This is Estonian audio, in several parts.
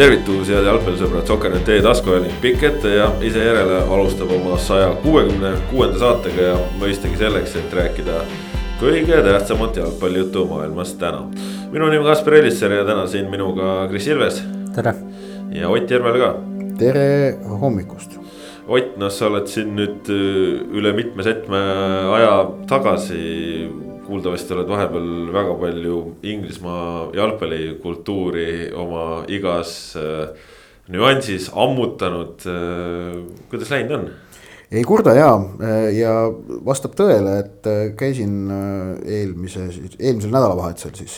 tervitus, head jalgpallisõbrad, Sokkernet e-tasku ning pikk ette ja ise järele alustab oma saja kuuekümne kuuenda saatega ja mõistagi selleks, et rääkida kõige tähtsamat jalgpallijuttu maailmas täna. minu nimi on Kaspar Elisser ja täna siin minuga Kris Ilves. tere. ja Ott Järvel ka. tere hommikust. Ott, noh, sa oled siin nüüd üle mitme-setme aja tagasi kuuldavasti oled vahepeal väga palju Inglismaa jalgpallikultuuri oma igas äh, nüansis ammutanud äh,. kuidas läinud on? ei kurda ja, ja vastab tõele, et käisin eelmise, eelmisel nädalavahetusel siis,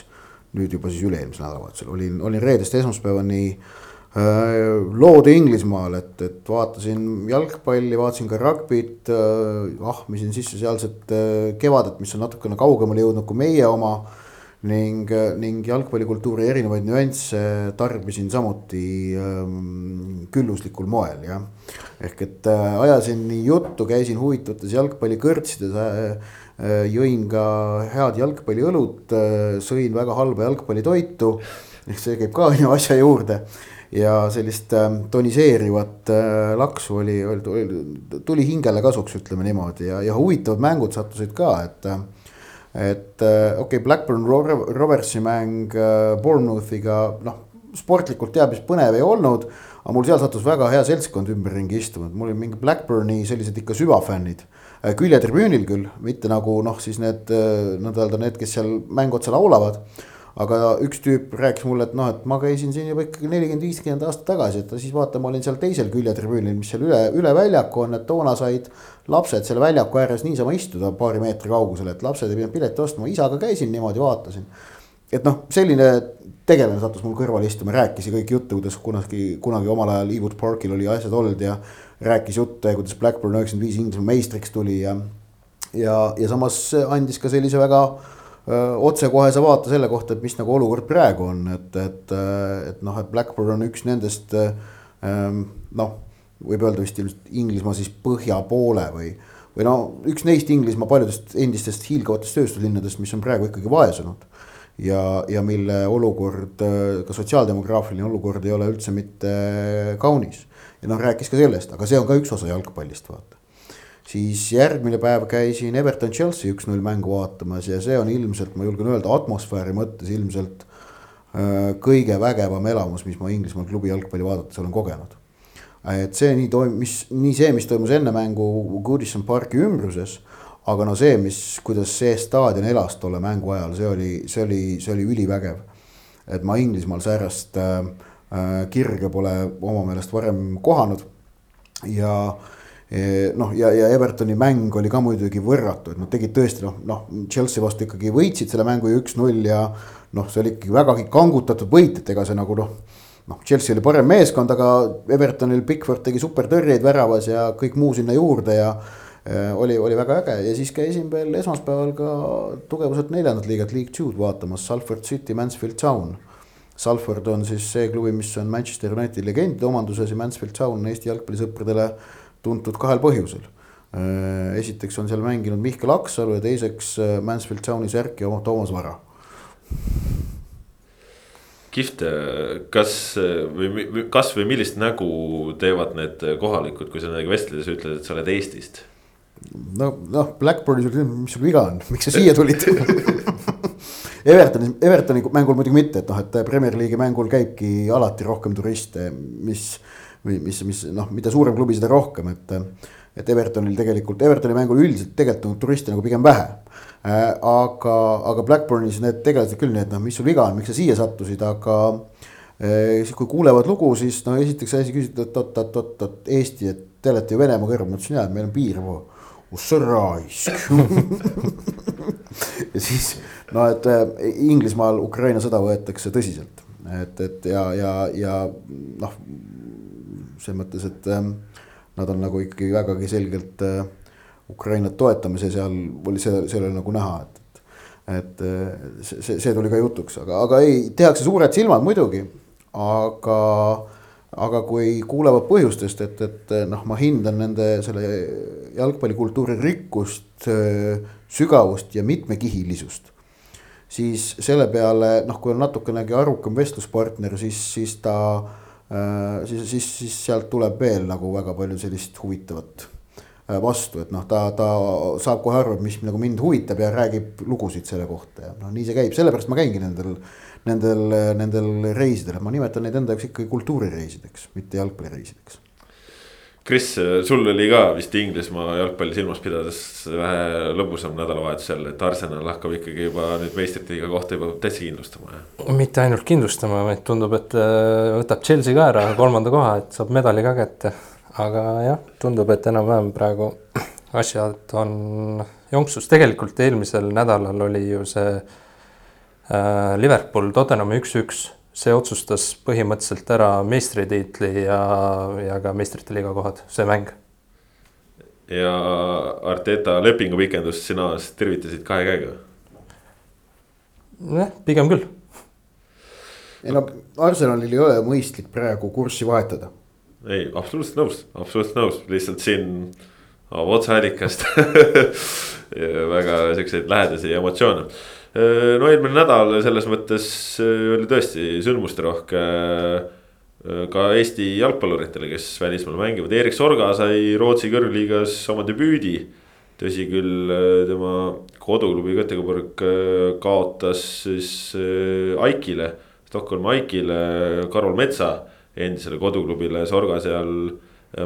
nüüd juba siis üle-eelmisel nädalavahetusel olin, olin reedest esmaspäevani äh, loodi Inglismaal, et, et vaatasin jalgpalli, vaatasin ka rugby't äh,, ahmisin sisse sealset äh, kevadet, mis on natukene kaugemale jõudnud kui meie oma ning, ning jalgpallikultuuri erinevaid nüansse tarbisin samuti ähm, külluslikul moel, jah. ehk et äh, ajasin nii juttu, käisin huvitavates jalgpallikõrtsides äh,, jõin ka head jalgpalliõlut äh,, sõin väga halba jalgpallitoitu, ehk see käib ka on ju asja juurde ja sellist äh, toniseerivat äh, laksu oli, oli, tuli hingele kasuks, ütleme niimoodi ja, ja huvitavad mängud sattusid ka, et äh, et äh, okei okay,, Blackburn Roversi mäng Bournemouthiga, noh, sportlikult teab, mis põnev ei olnud. aga mul seal sattus väga hea seltskond ümberringi istuma, et mul oli mingi Blackburni sellised ikka süvafännid. Küljetribüünil küll, mitte nagu noh, siis need nii-öelda need, kes seal mängu otsa laulavad aga üks tüüp rääkis mulle, et noh, et ma käisin siin juba ikkagi nelikümmend, viiskümmend aastat tagasi, et siis vaata, ma olin seal teisel küljetribüünil, mis seal üle, üle väljaku on, et toona said lapsed selle väljaku ääres niisama istuda paari meetri kaugusel, et lapsed ei pidanud piletit ostma, isaga käisin niimoodi, vaatasin. et noh, selline tegelane sattus mul kõrvale istuma, rääkis kõik juttu, kuidas kunagi, kunagi omal ajal Ewood Parkil oli asjad olnud ja rääkis jutte, kuidas Blackburn üheksakümmend viis Inglismaa meistriks tuli ja ja, ja samas andis ka sellise väga otsekohese vaate selle kohta, et mis nagu olukord praegu on, et, et, et noh, et Blackburn on üks nendest noh, võib öelda vist ilmselt Inglismaa siis põhja poole või, või no üks neist Inglismaa paljudest endistest hiilgavatest tööstuslinnadest, mis on praegu ikkagi vaesunud. ja, ja mille olukord, ka sotsiaaldemograafiline olukord ei ole üldse mitte kaunis. ja noh, rääkis ka sellest, aga see on ka üks osa jalgpallist, vaata siis järgmine päev käisin Everton Chelsea üks-null mängu vaatamas ja see on ilmselt, ma julgen öelda, atmosfääri mõttes ilmselt äh, kõige vägevam elamus, mis ma Inglismaal klubi jalgpalli vaadates olen kogenud. et see nii toim-, mis, nii see, mis toimus enne mängu Goodison Parki ümbruses, aga no see, mis, kuidas see staadion elas tolle mängu ajal, see oli, see oli, see oli ülivägev. et ma Inglismaal säärast äh, äh kirge pole oma meelest varem kohanud ja äh, noh, ja, ja Evertoni mäng oli ka muidugi võrratu, et nad tegid tõesti noh, noh Chelsea vastu ikkagi võitsid selle mängu ju üks-null ja noh, see oli ikkagi vägagi kangutatud võit, et ega see nagu noh. noh, Chelsea oli parem meeskond, aga Evertonil Pickford tegi supertõrjeid väravas ja kõik muu sinna juurde ja äh, oli, oli väga äge ja siis käisin veel esmaspäeval ka tugevuselt neljandat liigat, League Two'd vaatamas, Salford City, Mansfield Town. Salford on siis see klubi, mis on Manchester Unitedi legendide omanduses ja Mansfield Town on Eesti jalgpallisõpradele tuntud kahel põhjusel. Äh, esiteks on seal mänginud Mihkel Aksalu ja teiseks äh, Mansfield Towni särki oma Toomas Vara. kihvt, kas või kas või millist nägu teevad need kohalikud, kui sa nendega vestledes ütled, et sa oled Eestist? no, noh, Blackburnis mis sul viga on, miks sa siia tulid Evertoni, Evertoni mängul muidugi mitte, et noh, et Premier League'i mängul käibki alati rohkem turiste, mis või mis, mis noh, mida suurem klubi, seda rohkem, et. et Evertonil tegelikult, Evertoni mängul üldiselt tegelikult on turiste nagu pigem vähe äh,. aga, aga Blackburnis need tegelased küll nii, et noh, mis sul viga on, miks sa siia sattusid, aga äh,. siis kui kuulevad lugu, siis no esiteks asi küsida, et oot-oot-oot-oot Eesti, et te olete ju Venemaa kõrval, ma ütlesin jaa, et meil on piir. kus sa raisk ja siis no, et äh, Inglismaal Ukraina sõda võetakse tõsiselt, et, et ja, ja, ja noh selles mõttes, et ähm, nad on nagu ikkagi vägagi selgelt äh, Ukrainat toetamas ja seal oli see, see oli nagu näha, et, et. äh, see, see tuli ka jutuks, aga, aga ei, tehakse suured silmad muidugi, aga aga kui kuulevad põhjustest, et, et noh, ma hindan nende selle jalgpallikultuuri rikkust, sügavust ja mitmekihilisust. siis selle peale noh, kui on natukenegi arukam vestluspartner, siis, siis ta siis, siis, siis sealt tuleb veel nagu väga palju sellist huvitavat vastu, et noh, ta, ta saab kohe aru, et mis nagu mind huvitab ja räägib lugusid selle kohta ja noh, nii see käib, sellepärast ma käingi nendel nendel, nendel reisidel, ma nimetan neid enda jaoks ikkagi kultuurireisideks, mitte jalgpallireisideks. Kris, sul oli ka vist Inglismaa jalgpalli silmas pidades vähe lõbusam nädalavahetusel, et Arsenal hakkab ikkagi juba nüüd meistrite liiga kohta juba täitsa kindlustama, jah? mitte ainult kindlustama, vaid tundub, et äh, võtab Chelsea ka ära kolmanda koha, et saab medali ka kätte. aga jah, tundub, et enam-vähem praegu asjad on jonksus, tegelikult eelmisel nädalal oli ju see Äh, Liverpool Tottenhami üks-üks, see otsustas põhimõtteliselt ära meistritiitli ja, ja ka meistrite liiga kohad, see mäng. ja Arteta lepingupikendust sina tervitasid kahe käega? jah, pigem küll. ei no Arsenalil ei ole mõistlik praegu kurssi vahetada. ei, absoluutselt nõus, absoluutselt nõus, lihtsalt siin otseallikast väga siukseid lähedasi emotsioone no eelmine nädal selles mõttes äh, oli tõesti sündmusterohke äh, ka Eesti jalgpalluritele, kes välismaal mängivad, Erik Sorga sai Rootsi kõrgliigas oma debüüdi. tõsi küll, tema koduklubi Göteborg kaotas siis Aikile, Stockholmi Aikile, Karol Metsa endisele koduklubile, Sorga seal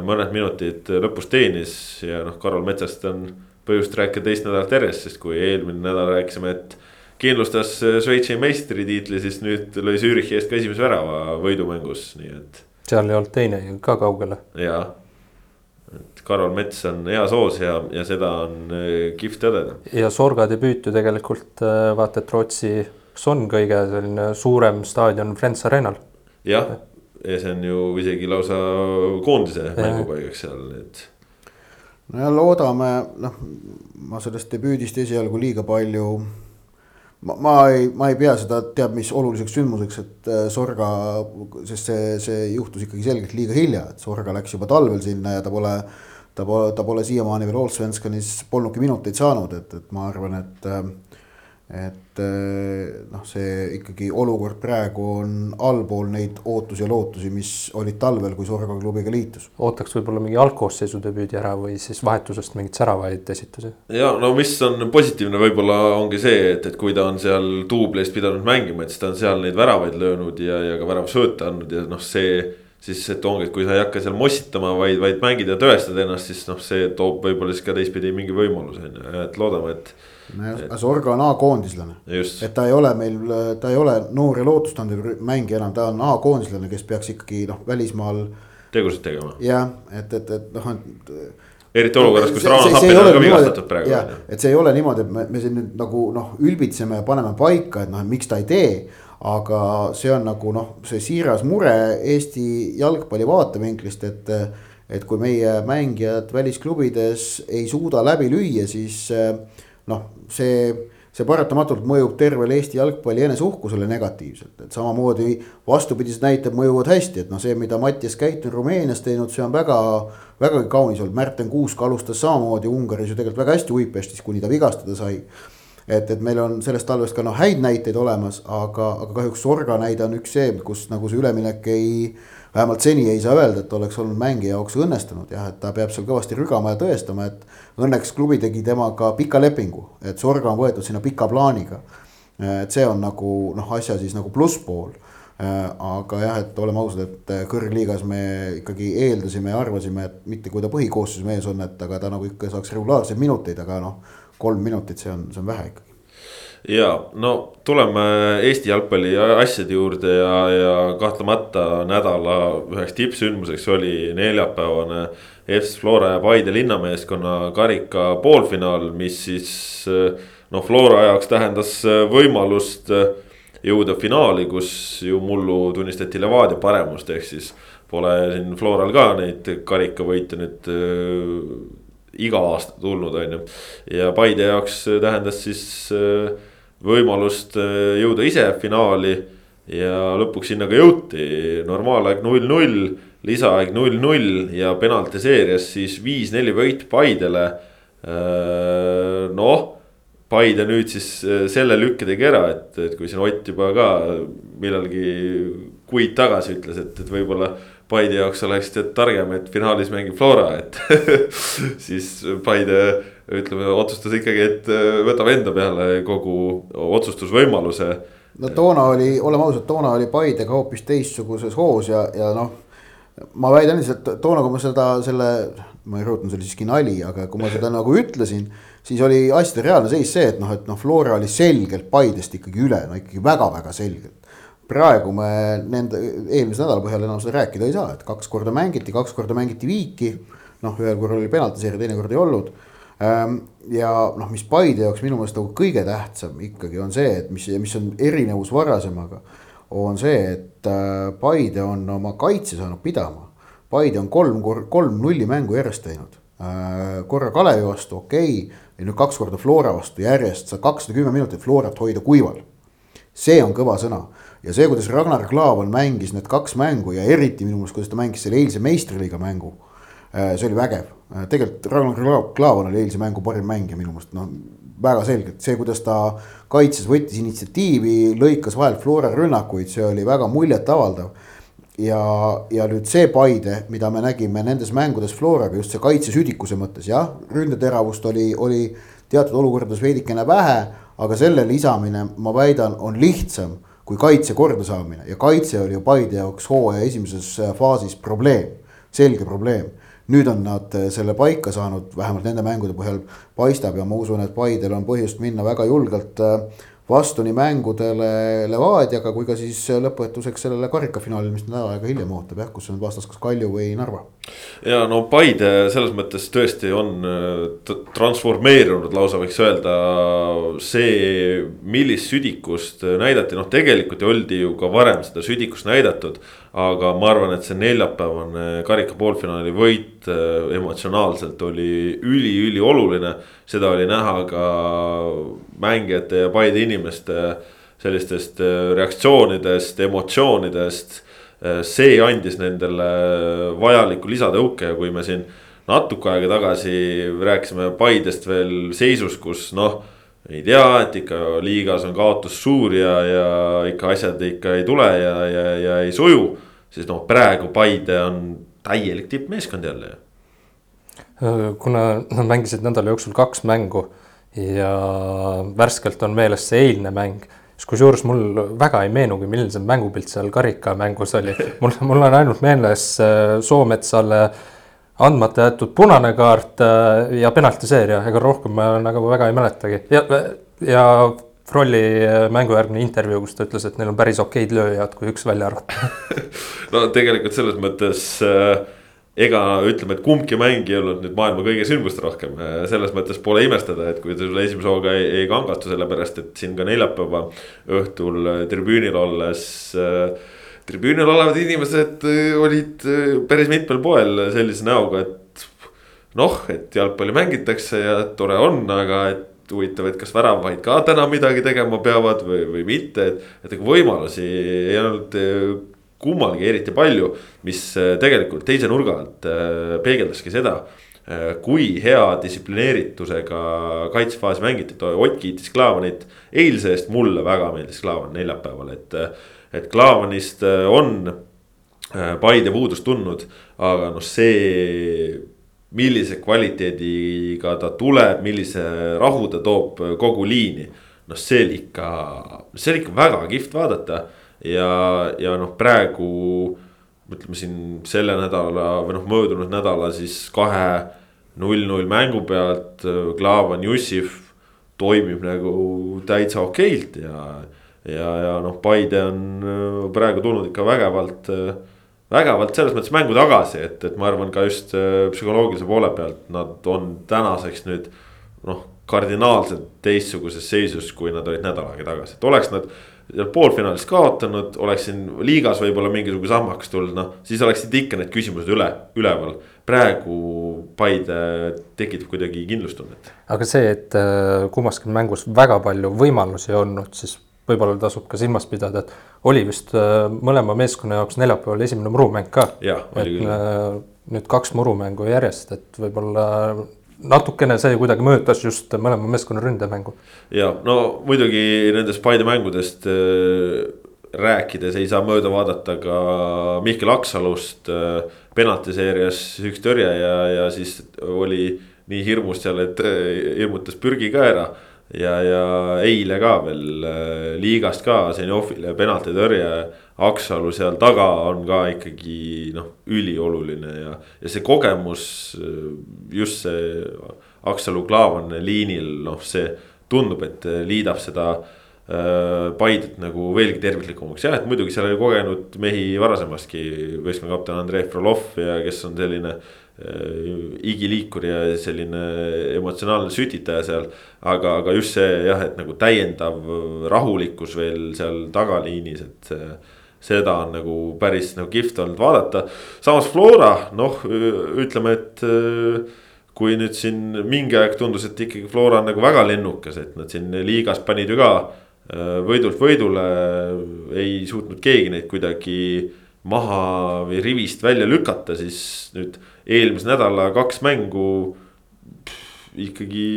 mõned minutid lõpus teenis ja noh, Karol Metsast on põhjust rääkida teist nädalat järjest, sest kui eelmine nädal rääkisime, et kindlustas äh, Šveitsi meistritiitli, siis nüüd lõi Zürichi eest ka esimese värava võidumängus, nii et. seal ei olnud teine ka kaugele. jaa, et Karol Mets on heas hoos ja, ja seda on äh, kihvt tõdeda. ja Sorga debüüt ju tegelikult äh, vaata, et Rootsi, kas on kõige selline suurem staadion Friends Arenal. jah, ja see on ju isegi lausa koondise mängupaigaks seal, et no ja loodame, noh, ma sellest debüüdist esialgu liiga palju ma, ma ei, ma ei pea seda teab mis oluliseks sündmuseks, et äh, Sorga, sest see, see juhtus ikkagi selgelt liiga hilja, et Sorga läks juba talvel sinna ja ta pole. ta pole, ta pole siiamaani veel Allsvenskanis polnudki minuteid saanud, et, et ma arvan, et äh, et eh, noh, see ikkagi olukord praegu on allpool neid ootusi ja lootusi, mis olid talvel, kui Sorga klubiga liitus. ootaks võib-olla mingi algkoosseisu debüüdi ära või siis vahetusest mingeid säravaid esitusi. ja no mis on positiivne, võib-olla ongi see, et, et kui ta on seal duubleist pidanud mängima, et siis ta on seal neid väravaid löönud ja, ja ka väravasööte andnud ja noh, see siis, et ongi, et kui sa ei hakka seal mossitama, vaid, vaid mängid ja tõestad ennast, siis noh, see toob võib-olla siis ka teistpidi mingi võimaluse on ju, et loodame, et Sorga on A-koondislane. et ta ei ole meil, ta ei ole noor ja lootustandev mängija enam, ta on A-koondislane, kes peaks ikkagi noh, välismaal. tegusid tegema. jah, et, et, et noh, et. eriti olukorras, kus Rauno Sappen on ka vigastatud praegu. jah, et see ei ole niimoodi, et me, me siin nüüd nagu noh, ülbitseme ja paneme paika, et noh, miks ta ei tee aga see on nagu noh, see siiras mure Eesti jalgpalli vaatevinklist, et. et kui meie mängijad välisklubides ei suuda läbi lüüa, siis noh, see, see paratamatult mõjub tervele Eesti jalgpalli eneseuhkusele negatiivselt, et samamoodi vastupidised näited mõjuvad hästi, et noh, see, mida Mattias Käit on Rumeenias teinud, see on väga, vägagi kaunis olnud, Märten Kuusk alustas samamoodi Ungaris ju tegelikult väga hästi Uipestis, kuni ta vigastada sai et, et meil on sellest talvest ka noh, häid näiteid olemas, aga, aga kahjuks Sorga näide on üks see, kus nagu see üleminek ei vähemalt seni ei saa öelda, et oleks olnud mängija jaoks õnnestunud jah, et ta peab seal kõvasti rügama ja tõestama, et. Õnneks klubi tegi temaga pika lepingu, et Sorga on võetud sinna pika plaaniga. et see on nagu noh, asja siis nagu plusspool aga jah, et oleme ausad, et kõrgliigas me ikkagi eeldasime ja arvasime, et mitte kui ta põhikoosseisu mees on, et aga ta nagu ikka saaks regulaarseid minuteid, aga noh. Kolm minutit, see on, see on vähe ikka ja no tuleme Eesti jalgpalli asjade juurde ja, ja kahtlemata nädala üheks tippsündmuseks oli neljapäevane FC Flora ja Paide linnameeskonna karika poolfinaal, mis siis noh, Flora jaoks tähendas võimalust jõuda finaali, kus ju mullu tunnistati Levadia paremust, ehk siis pole siin Floral ka neid karikavõite nüüd iga aasta tulnud, on ju. ja Paide jaoks tähendas siis äh, võimalust äh, jõuda ise finaali ja lõpuks sinna ka jõuti, normaalaeg null-null, lisaaeg null-null ja penalti seerias siis viis-neli võit Paidele. Äh, noh, Paide nüüd siis äh, selle lükke tegi ära, et, et kui siin Ott juba ka millalgi kuid tagasi ütles, et, et võib-olla Paide jaoks oleks tead targem, et finaalis mängib Flora, et siis Paide ütleme, otsustas ikkagi, et äh, võtab enda peale kogu otsustusvõimaluse. no toona oli, oleme ausad, toona oli Paidega hoopis teistsuguses hoos ja, ja noh. ma väidan lihtsalt toona, kui ma seda, selle, ma ei rõhutan, see oli siiski nali, aga kui ma seda nagu ütlesin. siis oli asjade reaalne seis see, et noh, et noh, Flora oli selgelt Paidest ikkagi üle, no ikkagi väga-väga selgelt praegu me nende eelmise nädala põhjal enam seda rääkida ei saa, et kaks korda mängiti, kaks korda mängiti viiki. noh, ühel korral oli penaltiseeria, teine kord ei olnud. Ehm, ja noh, mis Paide jaoks minu meelest nagu kõige tähtsam ikkagi on see, et mis, mis on erinevus varasemaga. on see, et äh, Paide on oma kaitse saanud pidama. Paide on kolm, kolm nulli mängu järjest teinud. Äh, korra Kalevi vastu, okei okay,, ja nüüd kaks korda Flora vastu järjest, saad kakssada kümme minutit Florat hoida kuival. see on kõva sõna ja see, kuidas Ragnar Klavan mängis need kaks mängu ja eriti minu meelest, kuidas ta mängis selle eilse meistriliiga mängu. Äh, see oli vägev, äh, tegelikult Ragnar Klavan oli eilse mängu parim mängija minu meelest, noh väga selgelt, see, kuidas ta kaitses, võttis initsiatiivi, lõikas vahelt Flora rünnakuid, see oli väga muljetavaldav. ja, ja nüüd see Paide, mida me nägime nendes mängudes Floraga, just see kaitsesüdikuse mõttes, jah, ründeteravust oli, oli teatud olukordades veidikene vähe, aga selle lisamine, ma väidan, on lihtsam kui kaitse korda saamine ja kaitse oli ju Paide jaoks hooaja esimeses äh, faasis probleem, selge probleem. nüüd on nad äh, selle paika saanud, vähemalt nende mängude põhjal paistab ja ma usun, et Paidel on põhjust minna väga julgelt äh, vastu nii mängudele Levadiaga kui ka siis lõpetuseks sellele karikafinaalile, mis nädal aega hiljem ootab jah, kus on vastas kas Kalju või Narva. Ja no Paide selles mõttes tõesti on äh, transformeerunud, lausa võiks öelda see, millist südikust näidati, noh, tegelikult ju oldi ju ka varem seda südikust näidatud aga ma arvan, et see neljapäevane karika poolfinaali võit äh, emotsionaalselt oli üliülioluline. seda oli näha ka mängijate ja Paide inimeste sellistest äh, reaktsioonidest, emotsioonidest. Äh, see andis nendele vajaliku lisatõuke ja kui me siin natuke aega tagasi rääkisime Paidest veel seisus, kus noh ei tea, et ikka liigas on kaotus suur ja, ja ikka asjad ikka ei tule ja, ja, ja ei suju siis noh, praegu Paide on täielik tippmeeskond jälle ju. kuna nad mängisid nädala jooksul kaks mängu ja värskelt on meeles see eilne mäng siis kusjuures mul väga ei meenugi, milline see mängupilt seal karikamängus oli. mul, mul on ainult meeles äh, Soometsale andmata jäetud punane kaart äh, ja penaltiseeria, ega rohkem ma nagu väga ei mäletagi. Ja, ja Frolli äh, mängujärgne intervjuu, kus ta ütles, et neil on päris okeid lööjad, kui üks välja arvata. No tegelikult selles mõttes äh, ega ütleme, et kumbki mäng ei olnud nüüd maailma kõige sündmust rohkem, äh, selles mõttes pole imestada, et kui ta sulle esimese hooga ei, ei kangastu, sellepärast et siin ka neljapäeva õhtul tribüünil olles äh,. tribüünil olevad inimesed olid päris mitmel poel sellise näoga, et noh, et jalgpalli mängitakse ja tore on, aga et huvitav, et kas väravaid ka täna midagi tegema peavad või, või mitte, et. et ega võimalusi ei olnud kummalgi eriti palju, mis eh, tegelikult teise nurga alt eh, peegeldaski seda. kui hea distsiplineeritusega kaitsefaasi mängiti, Ott kiitis Klaavanit eilse eest, mulle väga meeldis Klaavan neljapäeval, et. et Klaavanist on Paide puudust tundnud, aga noh, see millise kvaliteediga ta tuleb, millise rahu ta toob kogu liini. noh, see oli ikka, see oli ikka väga kihvt vaadata ja, ja noh, praegu ütleme siin selle nädala või noh, möödunud nädala siis kahe null-null mängu pealt Klavan Jussif toimib nagu täitsa okeilt ja. ja, ja noh, Paide on praegu tulnud ikka vägevalt äh, vägevalt selles mõttes mängu tagasi, et, et ma arvan ka just äh, psühholoogilise poole pealt nad on tänaseks nüüd noh, kardinaalselt teistsuguses seisus, kui nad olid nädal aega tagasi, et oleks nad poolfinaalis kaotanud, oleks siin liigas võib-olla mingisugune sammakas tulnud, noh, siis oleksid ikka need küsimused üle, üleval. praegu Paide tekitab kuidagi kindlustunnet. aga see, et äh, kummaski mängus väga palju võimalusi olnud, siis võib-olla tasub ka silmas pidada, et oli vist äh, mõlema meeskonna jaoks neljapäeval esimene murumäng ka. et küll. Äh, nüüd kaks murumängu järjest, et võib-olla natukene see kuidagi mõjutas just mõlema meeskonna ründemängu. ja no muidugi nendest Paide mängudest äh, rääkides ei saa mööda vaadata ka Mihkel Aksalust äh, penaltiseerias üks tõrje ja, ja siis oli nii hirmus seal, et äh, hirmutas pürgi ka ära. ja, ja eile ka veel liigast ka Zenjovile penaltitõrje Aksalu seal taga on ka ikkagi noh, ülioluline ja, ja see kogemus, just see Aksalu Klaavan liinil, noh, see tundub, et liidab seda äh, Paidet nagu veelgi terviklikumaks, jah, et muidugi seal oli kogenud mehi varasemastki, võistkonna kapten Andrei Frolov ja kes on selline äh, igiliikur ja selline emotsionaalne sütitaja seal. aga, aga just see jah, et nagu täiendav rahulikkus veel seal tagaliinis, et see seda on nagu päris nagu kihvt olnud vaadata. samas Flora, noh, ütleme, et äh, kui nüüd siin mingi aeg tundus, et ikkagi Flora on nagu väga lennukas, et nad siin liigas panid ju ka äh, võidult võidule. ei suutnud keegi neid kuidagi maha või rivist välja lükata, siis nüüd eelmise nädala kaks mängu ikkagi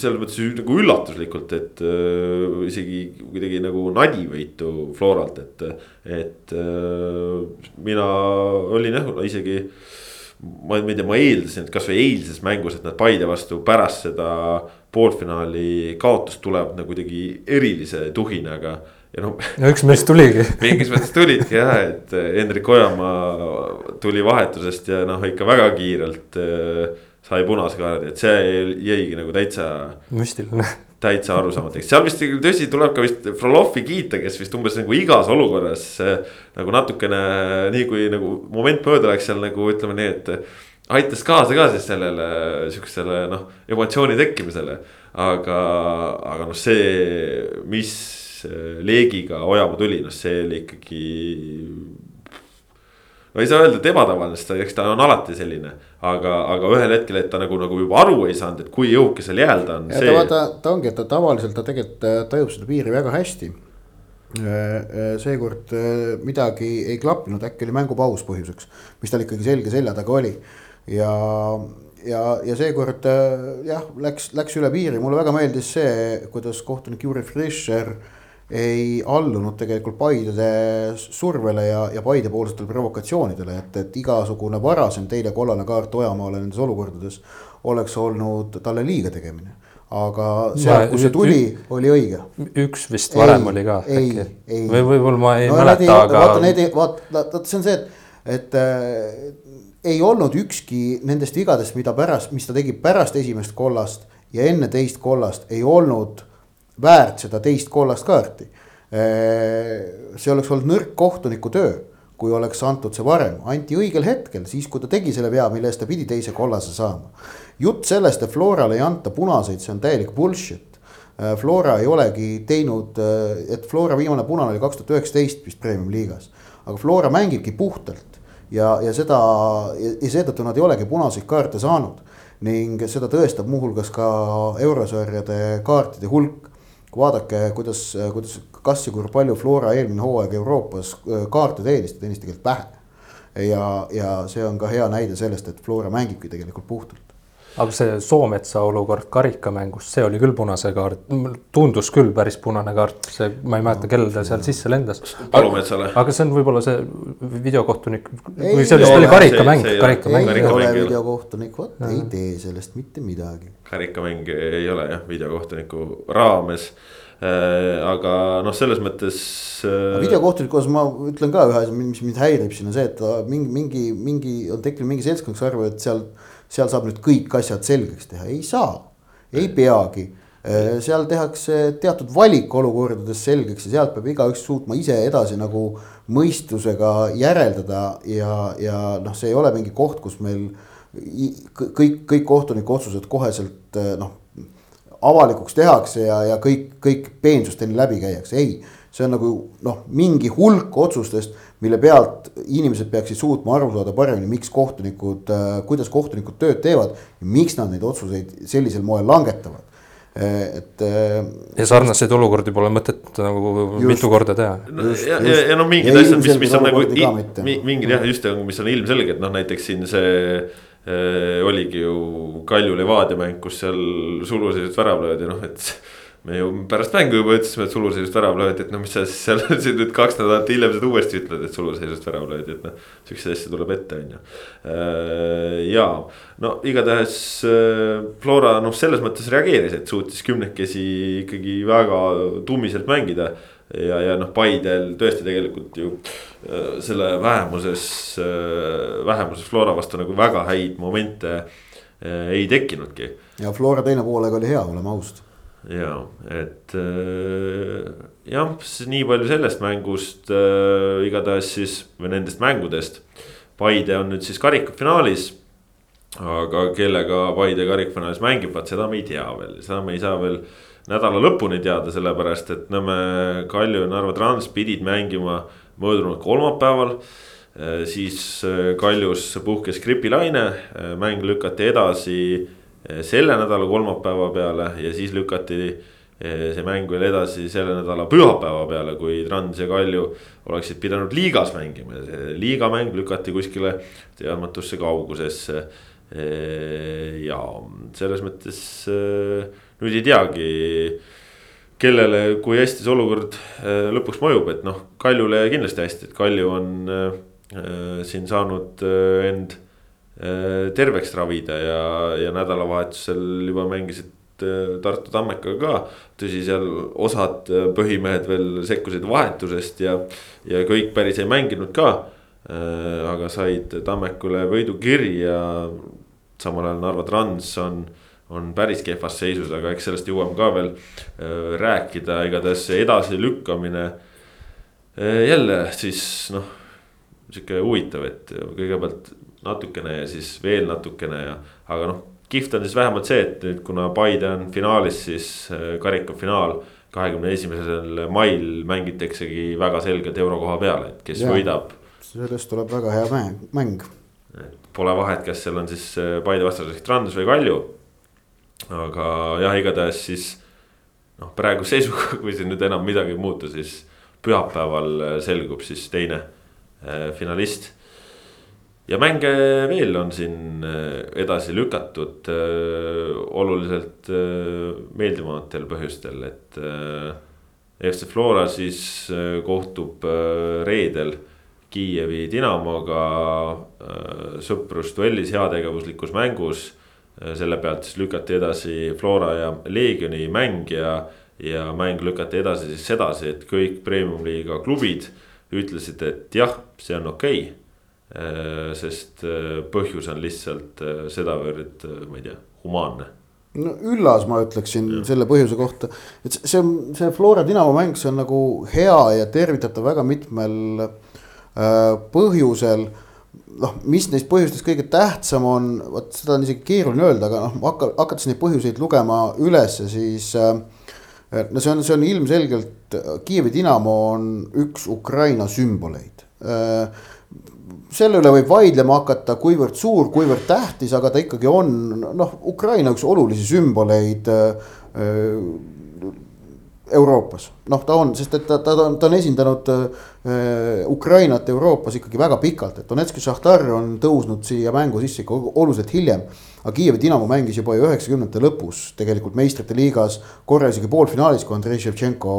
selles mõttes nagu üllatuslikult, et äh, isegi kuidagi nagu nadivõitu Floralt, et, et äh, mina olin jah, isegi. ma ei tea, ma eeldasin, et kasvõi eilses mängus, et nad Paide vastu pärast seda poolfinaali kaotust tulevad nagu kuidagi erilise tuhinaga ja noh. no üks meist tuligi mingis mõttes tulidki jah, et Hendrik Ojamaa tuli vahetusest ja noh, ikka väga kiirelt äh, sai punase kaardi, et see jäigi nagu täitsa. müstiline. täitsa arusaamatuks, seal vist tõsi, tuleb ka vist Frolovi kiita, kes vist umbes nagu igas olukorras nagu natukene nii kui nagu moment mööda läks seal nagu ütleme nii, et aitas kaasa ka siis sellele sihukesele noh, emotsiooni tekkimisele. aga, aga noh, see, mis leegiga Ojamaa tuli, noh, see oli ikkagi no ei saa öelda, et ebatavaline, sest eks ta on alati selline. aga, aga ühel hetkel, et ta nagu, nagu juba aru ei saanud, et kui jõukesel jääl ta on. See... ta vaata, ta ongi, et ta tavaliselt ta tegelikult äh, tajub seda piiri väga hästi. Äh, äh, seekord midagi ei klappinud, äkki oli mängupaus põhjuseks, mis tal ikkagi selge selja taga oli. ja, ja, ja seekord jah, läks, läks üle piiri, mulle väga meeldis see, kuidas kohtunik Juri Fischer ei allunud tegelikult Paide survele ja, ja Paide poolsetele provokatsioonidele, et, et igasugune varasem teine kollane kaart Ojamaale nendes olukordades oleks olnud talle liiga tegemine. aga sealt, kus see tuli, oli õige. üks vist varem ei, oli ka ei, äkki või võib-olla ma ei no, mäleta, aga. vaata need, vaata, vaata see on see, et, et äh, ei olnud ükski nendest vigadest, mida pärast, mis ta tegi pärast esimest kollast ja enne teist kollast, ei olnud väärt seda teist kollast kaarti. see oleks olnud nõrk kohtuniku töö, kui oleks antud see varem, anti õigel hetkel, siis kui ta tegi selle vea, mille eest ta pidi teise kollase saama. jutt sellest, et Florale ei anta punaseid, see on täielik bullshit. Flora ei olegi teinud, et Flora viimane punane oli kaks tuhat üheksateist vist premium-liigas, aga Flora mängibki puhtalt ja, ja seda ja seetõttu nad ei olegi punaseid kaarte saanud ning seda tõestab muuhulgas ka eurosarjade kaartide hulk vaadake, kuidas, kuidas, kas ja kui palju Flora eelmine hooaeg Euroopas äh, kaarte teenis, ta teenis tegelikult vähe. ja, ja see on ka hea näide sellest, et Flora mängibki tegelikult puhtalt aga see Soometsa olukord karikamängus, see oli küll punase kaart, tundus küll päris punane kaart, see, ma ei mäleta, kellel ta seal sisse lendas. Palumetsale. aga see on võib-olla see videokohtunik või see vist oli karikamäng, karikamäng. ei ole videokohtunik, vot ei tee sellest mitte midagi. karikamäng ei ole jah, videokohtuniku raames äh, aga noh, selles mõttes äh.... videokohtuniku osas ma ütlen ka ühe asja, mis mind häirib siin on see, et mingi, mingi, mingi on tekkinud mingi seltskond, kes arvab, et seal seal saab nüüd kõik asjad selgeks teha, ei saa, ei peagi. Äh, seal tehakse teatud valik olukordades selgeks ja sealt peab igaüks suutma ise edasi nagu mõistusega järeldada ja, ja noh, see ei ole mingi koht, kus meil kõik, kõik kohtuniku otsused koheselt äh, noh avalikuks tehakse ja, ja kõik, kõik peensusteni läbi käiakse, ei. see on nagu noh, mingi hulk otsustest, mille pealt inimesed peaksid suutma aru saada paremini, miks kohtunikud, äh, kuidas kohtunikud tööd teevad ja miks nad neid otsuseid sellisel moel langetavad äh, et. Äh, ja sarnaseid olukordi pole mõtet nagu just, mitu korda teha. ja, ja, ja no mingid asjad, mis, mis on nagu mingid jah, just mis on ilmselged, noh näiteks siin see äh, oligi ju Kalju Levadia mäng, kus seal sululiselt värav löödi, noh et me ju pärast mängu juba ütlesime, et suluseisust värav löödi, et no mis sa siis seal nüüd kaks nädalat hiljem seda uuesti ütled, et suluseisust värav löödi, et noh. siukseid asju tuleb ette, on ju. Äh, ja no igatahes äh, Flora noh, selles mõttes reageeris, et suutis kümnekesi ikkagi väga tummiselt mängida. ja, ja noh, Paidel tõesti tegelikult ju äh, selle vähemuses, vähemuses Flora vastu nagu väga häid momente ei tekkinudki. ja Flora teine poolega oli hea, oleme ausad ja, et äh, jah, nii palju sellest mängust äh, igatahes siis või nendest mängudest. Paide on nüüd siis karikafinaalis. aga kellega Paide karikafinaalis mängib, vaat seda me ei tea veel, seda me ei saa veel nädala lõpuni teada, sellepärast et Nõmme, Kalju ja Narva Trans pidid mängima möödunud kolmapäeval äh, siis Kaljus puhkes gripilaine, mäng lükati edasi selle nädala kolmapäeva peale ja siis lükati eh, see mäng veel edasi selle nädala pühapäeva peale, kui Trans ja Kalju oleksid pidanud liigas mängima. Ja see liigamäng lükati kuskile teadmatusse kaugusesse. Eh, ja selles mõttes nüüd ei teagi, kellele, kui hästi see olukord lõpuks mõjub, et noh, Kaljule kindlasti hästi, et Kalju on siin saanud end terveks ravida ja, ja nädalavahetusel juba mängisid äh, Tartu Tammekaga ka. tõsi, seal osad äh, põhimehed veel sekkusid vahetusest ja, ja kõik päris ei mänginud ka. aga said Tammekule võidukirja. samal ajal Narva Trans on, on päris kehvas seisus, aga eks sellest jõuame ka veel rääkida, igatahes see edasilükkamine. jälle siis noh, sihuke huvitav, et kõigepealt natukene ja siis veel natukene ja, aga noh, kihvt on siis vähemalt see, et nüüd kuna Paide on finaalis, siis äh, karikafinaal kahekümne esimesel mail mängitaksegi väga selgelt eurokoha peale, et kes ja, võidab. sellest tuleb väga hea mäng, mäng. Pole vahet, kas seal on siis äh, Paide vastaseks Trans või Kalju. aga jah, igatahes siis noh, praeguse seisuga, kui siin nüüd enam midagi ei muutu, siis pühapäeval äh, selgub siis teine finalist ja mänge veel on siin äh, edasi lükatud äh, oluliselt äh, meeldivamatel põhjustel, et FC Flora siis kohtub reedel Kiievi Dinamoga sõprusduellis heategevuslikus mängus. selle pealt siis lükati edasi Flora ja Leegioni mäng ja, ja mäng lükati edasi siis sedasi, et kõik premium-liiga klubid ütlesid, et jah, see on okei okay sest äh, põhjus on lihtsalt äh, sedavõrd, ma ei tea, humaanne no üllas, ma ütleksin ja. selle põhjuse kohta, et see on see Flora Dinamo mäng, see on nagu hea ja tervitatav väga mitmel äh, põhjusel. noh, mis neist põhjustest kõige tähtsam on, vot seda on isegi keeruline öelda, aga noh, hakka, hakates neid põhjuseid lugema ülesse, siis äh, no see on, see on ilmselgelt, Kiievi Dinamo on üks Ukraina sümboleid äh, selle üle võib vaidlema hakata, kuivõrd suur, kuivõrd tähtis, aga ta ikkagi on noh, Ukraina üks olulisi sümboleid äh, Euroopas. noh, ta on, sest et ta, ta, ta on, ta on esindanud äh, Ukrainat Euroopas ikkagi väga pikalt, et Donetski Šahtar on tõusnud siia mängu sisse ikka oluliselt hiljem. aga Kiievi Dinamo mängis juba ju üheksakümnendate lõpus tegelikult meistrite liigas korra isegi poolfinaalis, kui Andrei Ševtšenko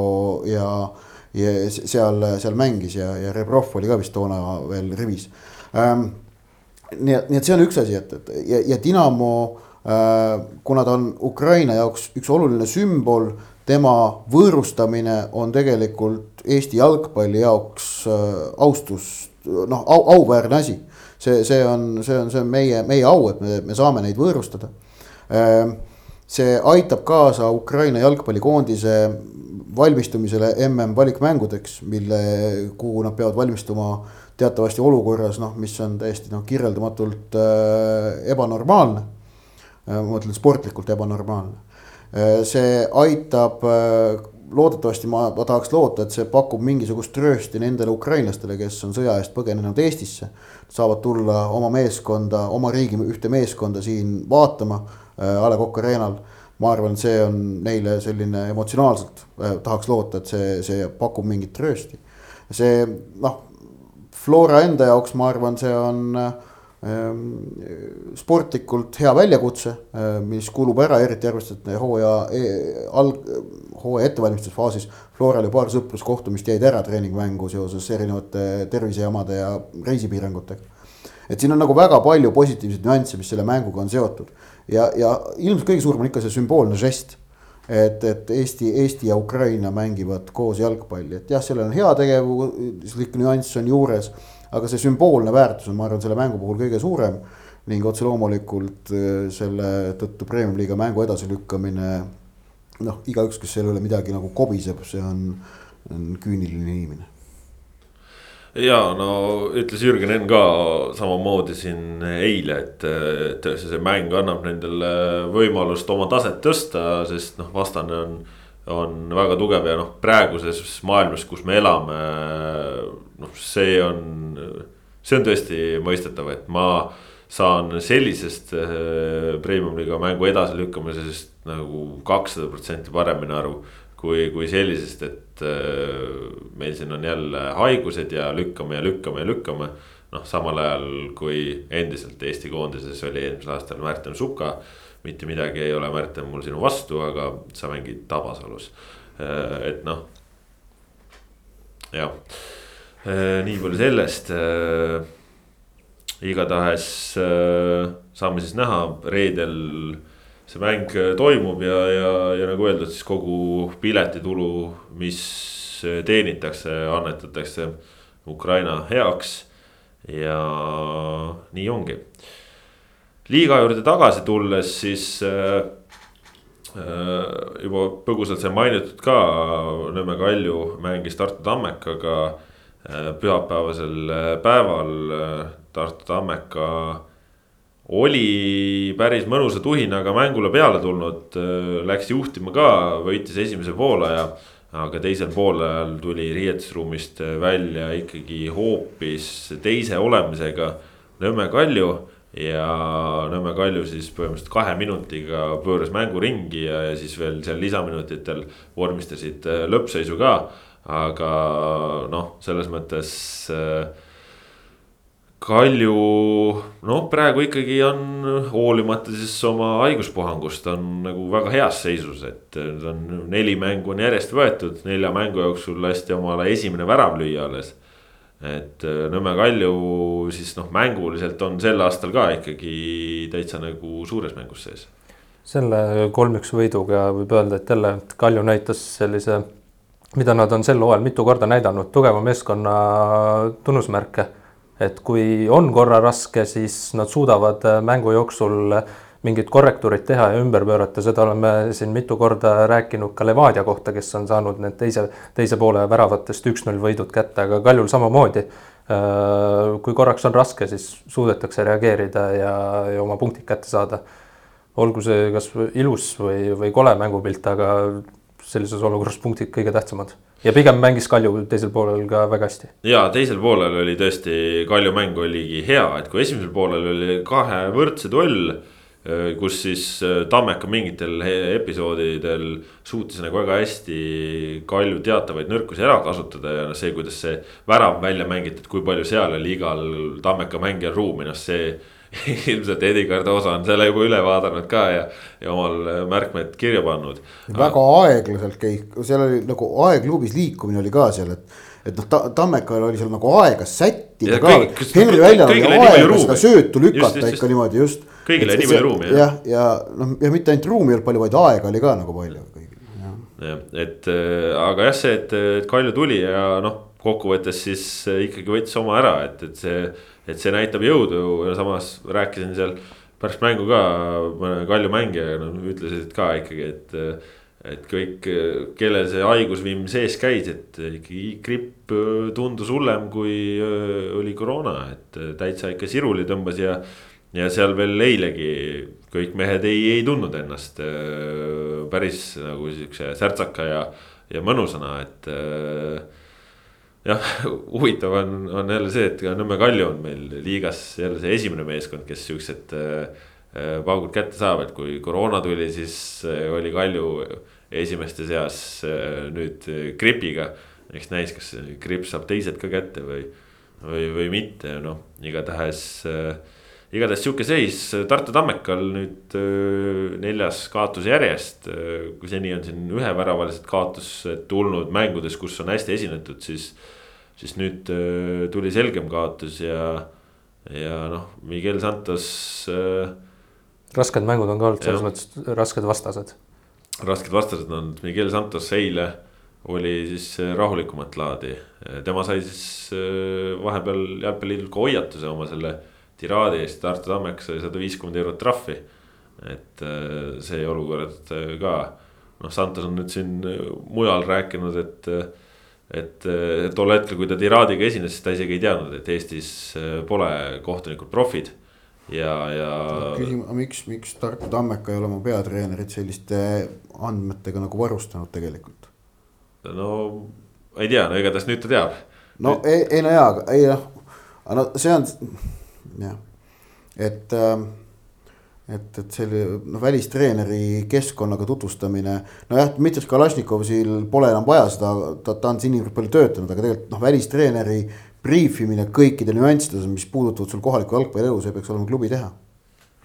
ja äh, ja seal, seal mängis ja, ja Rebrov oli ka vist toona veel rivis ähm,. nii et, nii et see on üks asi, et, et ja, ja Dinamo äh,, kuna ta on Ukraina jaoks üks oluline sümbol, tema võõrustamine on tegelikult Eesti jalgpalli jaoks äh, austus, noh au, auväärne asi. see, see on, see on, see on meie, meie au, et me, me saame neid võõrustada äh, see aitab kaasa Ukraina jalgpallikoondise valmistumisele mm valikmängudeks, mille, kuhu nad peavad valmistuma teatavasti olukorras, noh, mis on täiesti noh, kirjeldamatult äh, ebanormaalne äh,. ma mõtlen sportlikult ebanormaalne äh,. see aitab äh, loodetavasti ma, ma tahaks loota, et see pakub mingisugust tröösti nendele ukrainlastele, kes on sõja eest põgenenud Eestisse. saavad tulla oma meeskonda, oma riigi ühte meeskonda siin vaatama äh, A Le Coq Arena'l ma arvan, see on neile selline emotsionaalselt äh,, tahaks loota, et see, see pakub mingit tröösti. see noh, Flora enda jaoks, ma arvan, see on äh, sportlikult hea väljakutse, mis kulub ära, eriti arvestades, et hooaja e-, alg-, hooaja ettevalmistusfaasis Floral ju paar sõpruskohtumist jäid ära treeningmängu seoses erinevate tervisejamade ja reisipiirangutega. et siin on nagu väga palju positiivseid nüansse, mis selle mänguga on seotud ja, ja ilmselt kõige suurem on ikka see sümboolne žest et, et Eesti, Eesti ja Ukraina mängivad koos jalgpalli, et jah, sellel on heategevuslik nüanss on juures. aga see sümboolne väärtus on, ma arvan, selle mängu puhul kõige suurem. ning otse loomulikult äh, selle tõttu Premium-liiga mängu edasilükkamine. noh, igaüks, kes selle üle midagi nagu kobiseb, see on, on küüniline inimene ja no ütles Jürgen Enn ka samamoodi siin eile, et, et see mäng annab nendele võimalust oma taset tõsta, sest noh, vastane on. on väga tugev ja noh, praeguses maailmas, kus me elame, noh, see on, see on tõesti mõistetav, et ma saan sellisest eh, premium-liiga mängu edasilükkamisest nagu kakssada protsenti paremini aru kui, kui sellisest, et meil siin on jälle haigused ja lükkame ja lükkame ja lükkame. noh, samal ajal kui endiselt Eesti koondises oli eelmisel aastal Märten Suka. mitte midagi ei ole, Märten, mul sinu vastu, aga sa mängid Tabasalus, äh, et noh. jah, äh, nii palju sellest igatahes saame siis näha reedel see mäng äh, toimub ja, ja, ja nagu öeldud, siis kogu piletitulu, mis äh, teenitakse, annetatakse Ukraina heaks. ja nii ongi. liiga juurde tagasi tulles, siis äh, äh, juba põgusalt sai mainitud ka, Nõmme Kalju mängis Tartu Tammekaga pühapäevasel päeval Tartu Tammeka oli päris mõnusa tuhinaga mängule peale tulnud, läks juhtima ka, võitis esimese poolaja. aga teisel poolajal tuli riietusruumist välja ikkagi hoopis teise olemisega Nõmme Kalju. ja Nõmme Kalju siis põhimõtteliselt kahe minutiga pööras mängu ringi ja, ja siis veel seal lisaminutitel vormistasid lõppseisu ka. aga noh, selles mõttes äh, Kalju noh, praegu ikkagi on hoolimata siis oma haiguspuhangust on nagu väga heas seisus, et on neli mängu on järjest võetud, nelja mängu jooksul lasti omale esimene värav lüüa alles. et Nõmme Kalju siis noh, mänguliselt on sel aastal ka ikkagi täitsa nagu suures mängus sees. selle kolm-üks võiduga võib öelda, et jälle Kalju näitas sellise, mida nad on sel hooajal mitu korda näidanud, tugeva meeskonna tunnusmärke et kui on korra raske, siis nad suudavad äh, mängu jooksul äh, mingid korrektuurid teha ja ümber pöörata, seda oleme siin mitu korda rääkinud ka Levadia kohta, kes on saanud need teise, teise poole väravatest üks-null võidud kätte, aga Kaljul samamoodi. Äh, kui korraks on raske, siis suudetakse reageerida ja, ja oma punktid kätte saada. olgu see kas ilus või, või kole mängupilt, aga sellises olukorras punktid kõige tähtsamad ja pigem mängis Kalju teisel poolel ka väga hästi. ja teisel poolel oli tõesti, Kalju mäng oligi hea, et kui esimesel poolel oli kahe võrdse duell. Äh, kus siis äh, Tammeka mingitel episoodidel suutis nagu väga hästi Kalju teatavaid nõrkusi ära kasutada ja noh, see, kuidas see värav välja mängiti, et kui palju seal oli igal Tammeka mängijal ruumi, noh see ilmselt Edi Cardosa on selle juba üle vaadanud ka ja, ja omal märkmed kirja pannud. väga aeglaselt käis, seal oli nagu aegluubis liikumine oli ka seal, et. et noh ta,, Tammekal oli seal nagu aega sättida ka. Henri väljal oli aega seda söötu lükata just, just, ikka niimoodi just. kõigile nii palju ruumi jah. jah, ja noh, ja mitte ainult ruumi ei olnud palju, vaid aega oli ka nagu palju kõigil. jah, et äh, aga jah, see, et, et Kalju tuli ja noh, kokkuvõttes siis ikkagi võttis oma ära, et, et see et see näitab jõudu ja samas rääkisin seal pärast mängu ka mõne Kalju mängijaga, nad ütlesid ka ikkagi, et. et kõik, kellel see haigusvimm sees käis, et ikkagi gripp tundus hullem, kui oli koroona, et täitsa ikka siruli tõmbas ja. ja seal veel eilegi kõik mehed ei, ei tundnud ennast päris nagu siukse särtsaka ja, ja mõnusana, et jah, huvitav on, on jälle see, et ka Nõmme Kalju on meil liigas jälle see esimene meeskond, kes siuksed äh, äh, paugud kätte saab, et kui koroona tuli, siis äh, oli Kalju esimeste seas nüüd gripiga. eks näis, kas gripp saab teised ka kätte või, või, või mitte, noh igatahes äh, igatahes sihuke seis Tartu Tammekal nüüd neljas kaotus järjest. kui seni on siin üheväravalised kaotused tulnud mängudes, kus on hästi esinetud, siis, siis nüüd tuli selgem kaotus ja, ja noh, Miguel Santos rasked mängud on ka olnud selles mõttes rasked vastased. rasked vastased on, Miguel Santos eile oli siis rahulikumat laadi. tema sai siis vahepeal jalgpalliliidult ka hoiatuse oma selle tiraadi eest, Tartu Tammekas sai sada viiskümmend eurot trahvi. et äh, see olukord äh, ka, noh, Santos on nüüd siin mujal rääkinud, et et tol hetkel, kui ta tiraadiga esines, siis ta isegi ei teadnud, et Eestis pole kohtunikud profid ja, ja. küsimus, miks, miks Tartu Tammeka ei ole oma peatreenerit selliste andmetega nagu varustanud tegelikult? no ei tea, no igatahes nüüd ta teab. no nüüd... ei, ei no jaa, ei noh, no see on jah, et äh, et, et selle noh, välistreeneri keskkonnaga tutvustamine. nojah, Dmitri Kalašnikovil pole enam vaja seda, ta, ta on siin niivõrd palju töötanud, aga tegelikult noh, välistreeneri briifimine kõikide nüanssides, mis puudutavad sul kohalikku jalgpallielu, see peaks olema klubi teha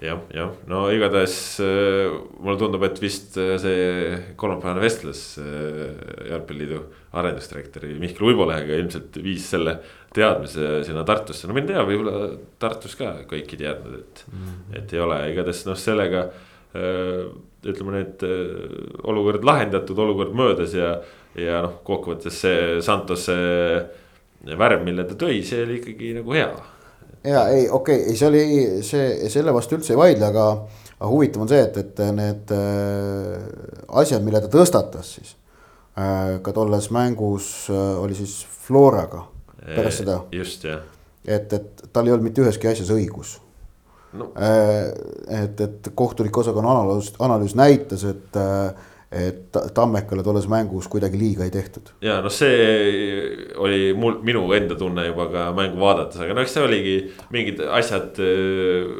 jah, jah, no igatahes äh, mulle tundub, et vist äh, see kolmapäevane vestlus äh, Jalgpalliliidu arendusdirektori Mihkel Uibolehega ilmselt viis selle teadmise sinna Tartusse, no mine tea, võib-olla Tartus ka kõik ei teadnud, et mm, -hmm. et ei ole, igatahes noh, sellega ütleme need olukord lahendatud, olukord möödas ja, ja noh, kokkuvõttes see Santose värv, mille ta tõi, see oli ikkagi nagu hea. Ja ei, okei okay,, ei, see oli see, selle vastu üldse ei vaidle, aga, aga huvitav on see, et, et need äh, asjad, mille ta tõstatas siis äh,. ka tolles mängus äh, oli siis Floraga pärast seda. just, jah. et, et tal ei olnud mitte üheski asjas õigus no.. Äh, et, et kohtunike osakonna analüüs, analüüs näitas, et äh, et Tammekale tolles mängus kuidagi liiga ei tehtud. ja noh, see oli mul, minu enda tunne juba ka mängu vaadates, aga no eks see oligi mingid asjad äh,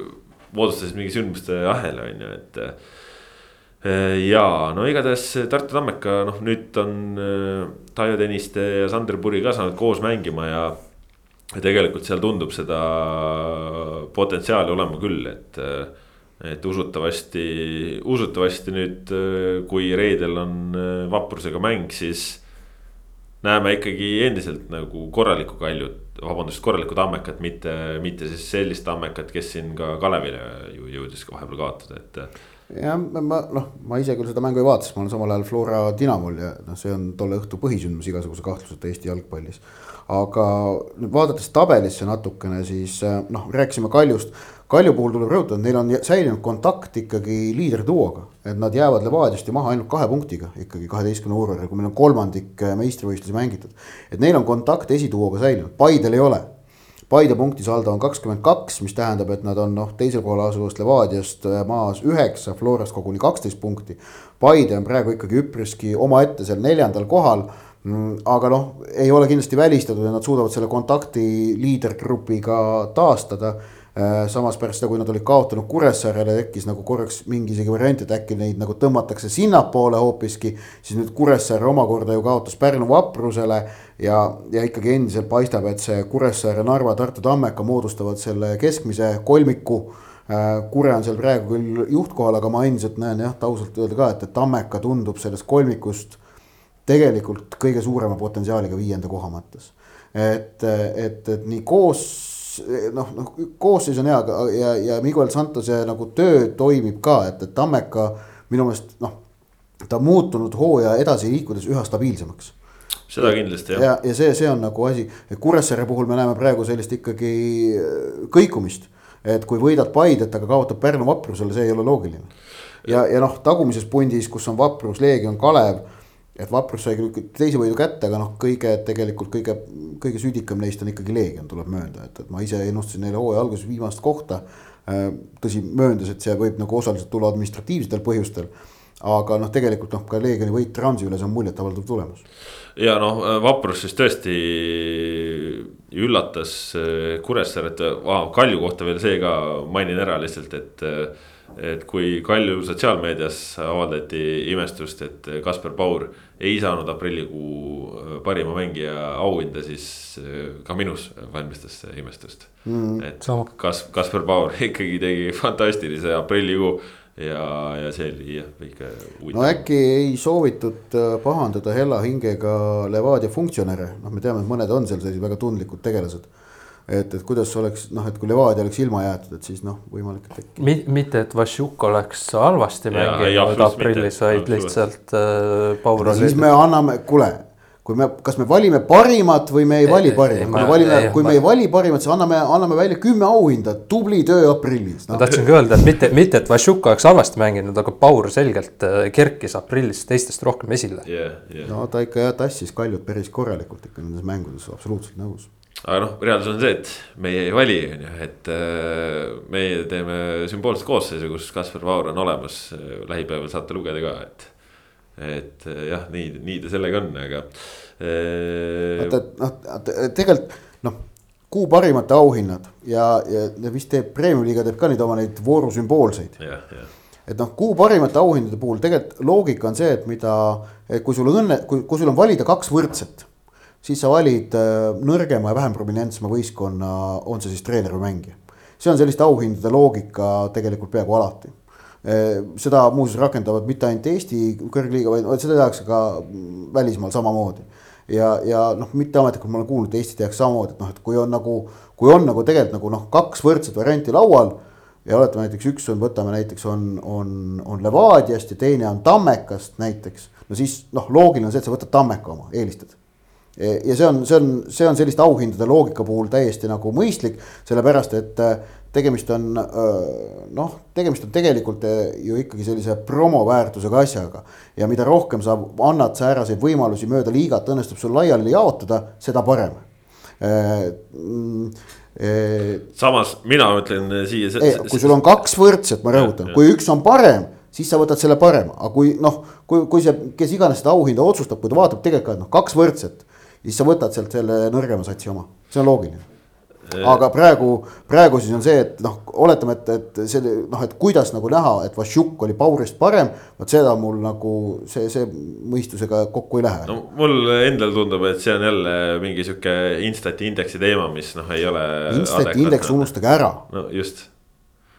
moodustasid mingi sündmuste ahela on ju, et äh,. ja no igatahes Tartu Tammeka noh, nüüd on äh, Taio Tõniste ja Sander Puri ka saanud koos mängima ja. ja tegelikult seal tundub seda potentsiaali olema küll, et et usutavasti, usutavasti nüüd, kui reedel on äh, vaprusega mäng, siis näeme ikkagi endiselt nagu korralikku Kaljut, vabandust, korralikku Tammekat, mitte, mitte siis sellist Tammekat, kes siin ka Kalevile ju jõudis vahepeal kaotada, et. Jah, ma noh, ma ise küll seda mängu ei vaata, sest ma olen samal ajal Flora Dinamol ja noh, see on tolle õhtu põhisündmus igasuguse kahtluseta Eesti jalgpallis. aga nüüd vaadates tabelisse natukene, siis äh, noh, rääkisime Kaljust Kalju puhul tuleb rõhutada, et neil on säilinud kontakt ikkagi liiderduoga, et nad jäävad Levadiast ju maha ainult kahe punktiga ikkagi kaheteistkümne vooruga, kui meil on kolmandik äh, meistrivõistlusi mängitud. et neil on kontakt esituuoga säilinud, Paidel ei ole. Paide punktisaldo on kakskümmend kaks, mis tähendab, et nad on noh, teisel kohal asuvast Levadiast maas üheksa, Florast koguni kaksteist punkti. Paide on praegu ikkagi üpriski omaette seal neljandal kohal mm, aga noh, ei ole kindlasti välistatud, et nad suudavad selle kontakti liidergrupiga taastada samas pärast seda, kui nad olid kaotanud Kuressaarele, tekkis nagu korraks mingi isegi variant, et äkki neid nagu tõmmatakse sinnapoole hoopiski. siis nüüd Kuressaare omakorda ju kaotas Pärnu vaprusele ja, ja ikkagi endiselt paistab, et see Kuressaare, Narva, Tartu, Tammeka moodustavad selle keskmise kolmiku. Äh, Kure on seal praegu küll juhtkohal, aga ma endiselt näen jah, ausalt öelda ka, et, et Tammeka tundub sellest kolmikust tegelikult kõige suurema potentsiaaliga viienda koha mõttes. et, et, et nii koos noh, noh koosseis on hea ja, ja Miguel Santose nagu töö toimib ka, et, et Tammeka minu meelest noh, ta on muutunud hooaja edasi liikudes üha stabiilsemaks seda kindlasti jah. ja, ja see, see on nagu asi, Kuressaare puhul me näeme praegu sellist ikkagi äh, kõikumist. et kui võidad Paidet, aga kaotad Pärnu vaprusele, see ei ole loogiline. ja, ja noh, tagumises pundis, kus on vaprus, Leegion, Kalev et Vaprus sai küll teise võidu kätte, aga noh, kõige tegelikult kõige, kõige südikam neist on ikkagi Leegion, tuleb möönda, et, et ma ise ennustasin neile hooaja alguses viimast kohta. Äh, tõsi, mööndes, et see võib nagu osaliselt tulla administratiivsetel põhjustel. aga noh, tegelikult noh, ka Leegioni võit Transi üle, see on muljetavaldav tulemus. ja noh, Vaprus siis tõesti üllatas äh, Kuressaaret, Kalju kohta veel see ka mainin ära lihtsalt, et et kui Kalju sotsiaalmeedias avaldati imestust, et Kaspar Paur ei saanud aprillikuu parima mängija auhinda, siis ka minus valmistas see imestust mm,. et sama. kas Kaspar Paur ikkagi tegi fantastilise aprillikuu ja, ja see oli jah, huvitav. no äkki ei soovitud äh, pahandada hella hingega Levadia funktsionäre, noh, me teame, et mõned on seal sellised väga tundlikud tegelased et, et kuidas oleks noh, et kui Levadia oleks ilma jäetud, et siis noh, võimalik, et äkki. mitte, et Vassiuk oleks halvasti mänginud aprillis, vaid lihtsalt äh, Paul. siis me anname, kuule kui me, kas me valime parimat või me ei vali parimat, kui me valime, kui me ei vali parimat, siis anname, anname välja kümme auhinda, tubli töö aprillis no.. ma tahtsingi öelda, et mitte, mitte, et Vassiuk oleks halvasti mänginud, aga Paur selgelt äh, kerkis aprillis teistest rohkem esile yeah,. Yeah. no ta ikka jah tassis Kaljut päris korralikult ikka nendes mängudes, absoluutselt nõus aga noh, reaalsus on see, et meie ei vali, on ju, et äh, meie teeme sümboolset koosseisu, kus Kaspar Vaur on olemas, lähipäeval saate lugeda ka, et. et äh, jah, nii, nii ta sellega on, aga. Äh, et noh, tegelikult noh, kuu parimate auhinnad ja, ja vist teeb Premium-liiga teeb ka neid oma neid vooru sümboolseid. et noh, kuu parimate auhindade puhul tegelikult loogika on see, et mida, kui sul õnne, kui, kui sul on valida kaks võrdset siis sa valid äh, nõrgema ja vähem prominentsema võistkonna, on see siis treener või mängija. see on selliste auhindade loogika tegelikult peaaegu alati. Äh, seda muuseas rakendavad mitte ainult Eesti kõrgliiga, vaid seda tehakse ka välismaal samamoodi. ja, ja noh, mitteametlikult ma olen kuulnud, Eesti tehakse samamoodi, et noh, et kui on nagu, kui on nagu tegelikult nagu noh, kaks võrdset varianti laual ja oletame näiteks üks on, võtame näiteks on, on, on Levadiast ja teine on Tammekast näiteks. no siis noh, loogiline on see, et sa võtad Tammeka oma, eelistad ja see on, see on, see on selliste auhindade loogika puhul täiesti nagu mõistlik, sellepärast et äh, tegemist on äh, noh, tegemist on tegelikult ju ikkagi sellise promoväärtusega asjaga. ja mida rohkem sa annad sääraseid võimalusi mööda liigat, õnnestub sul laiali jaotada, seda parem mm, samas mina ütlen siia. kui sul on kaks võrdset, ma rõhutan, kui üks on parem siis sa võtad selle parema, aga kui noh, kui, kui see, kes iganes seda auhinda otsustab, kui ta vaatab tegelikult noh, kaks võrdset siis sa võtad sealt selle nõrgema satsi oma, see on loogiline aga praegu, praegu siis on see, et noh, oletame, et, et selle noh, et kuidas nagu näha, et Vassiuk oli Paurist parem. vot seda mul nagu see, see mõistusega kokku ei lähe. no mul endal tundub, et see on jälle mingi sihuke Instati indeksi teema, mis noh, ei ole. Instati indeks unustage ära. no just.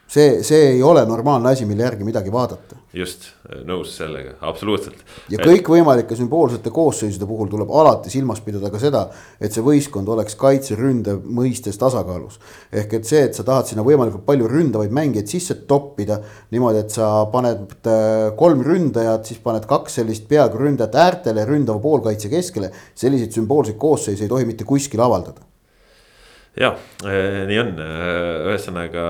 See, see ei ole normaalne asi, mille järgi midagi vaadata just, nõus sellega, absoluutselt. ja kõikvõimalike sümboolsete koosseisude puhul tuleb alati silmas pidada ka seda, et see võistkond oleks kaitseründe mõistes tasakaalus. ehk et see, et sa tahad sinna võimalikult palju ründavaid mängijaid sisse toppida. niimoodi, et sa paned äh, kolm ründajat, siis paned kaks sellist peaaegu ründajat äärtele, ründava poolkaitse keskele. selliseid sümboolseid koosseise ei tohi mitte kuskil avaldada jah, eh, nii on, eh, ühesõnaga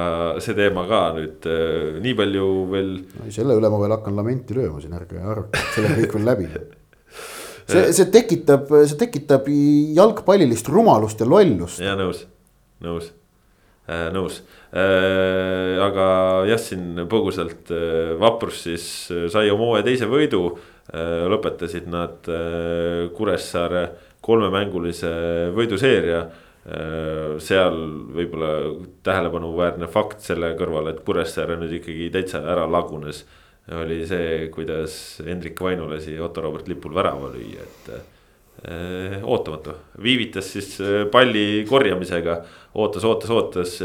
see teema ka nüüd eh, nii palju veel. selle üle ma veel hakkan lamenti lööma siin, ärge arvake, et sellega kõik veel läbi see, see tekitab, see tekitab jalgpallilist rumalust ja lollust. ja nõus, nõus nõus aga jah, siin põgusalt Vaprus siis sai oma hooaja teise võidu lõpetasid nad Kuressaare kolmemängulise võiduseeria seal võib-olla tähelepanuväärne fakt selle kõrval, et Kuressaare nüüd ikkagi täitsa ära lagunes. oli see, kuidas Hendrik Vainu lasi Otto Robert lipul värava lüüa, et äh, ootamatu, viivitas siis äh, palli korjamisega. ootas, ootas, ootas,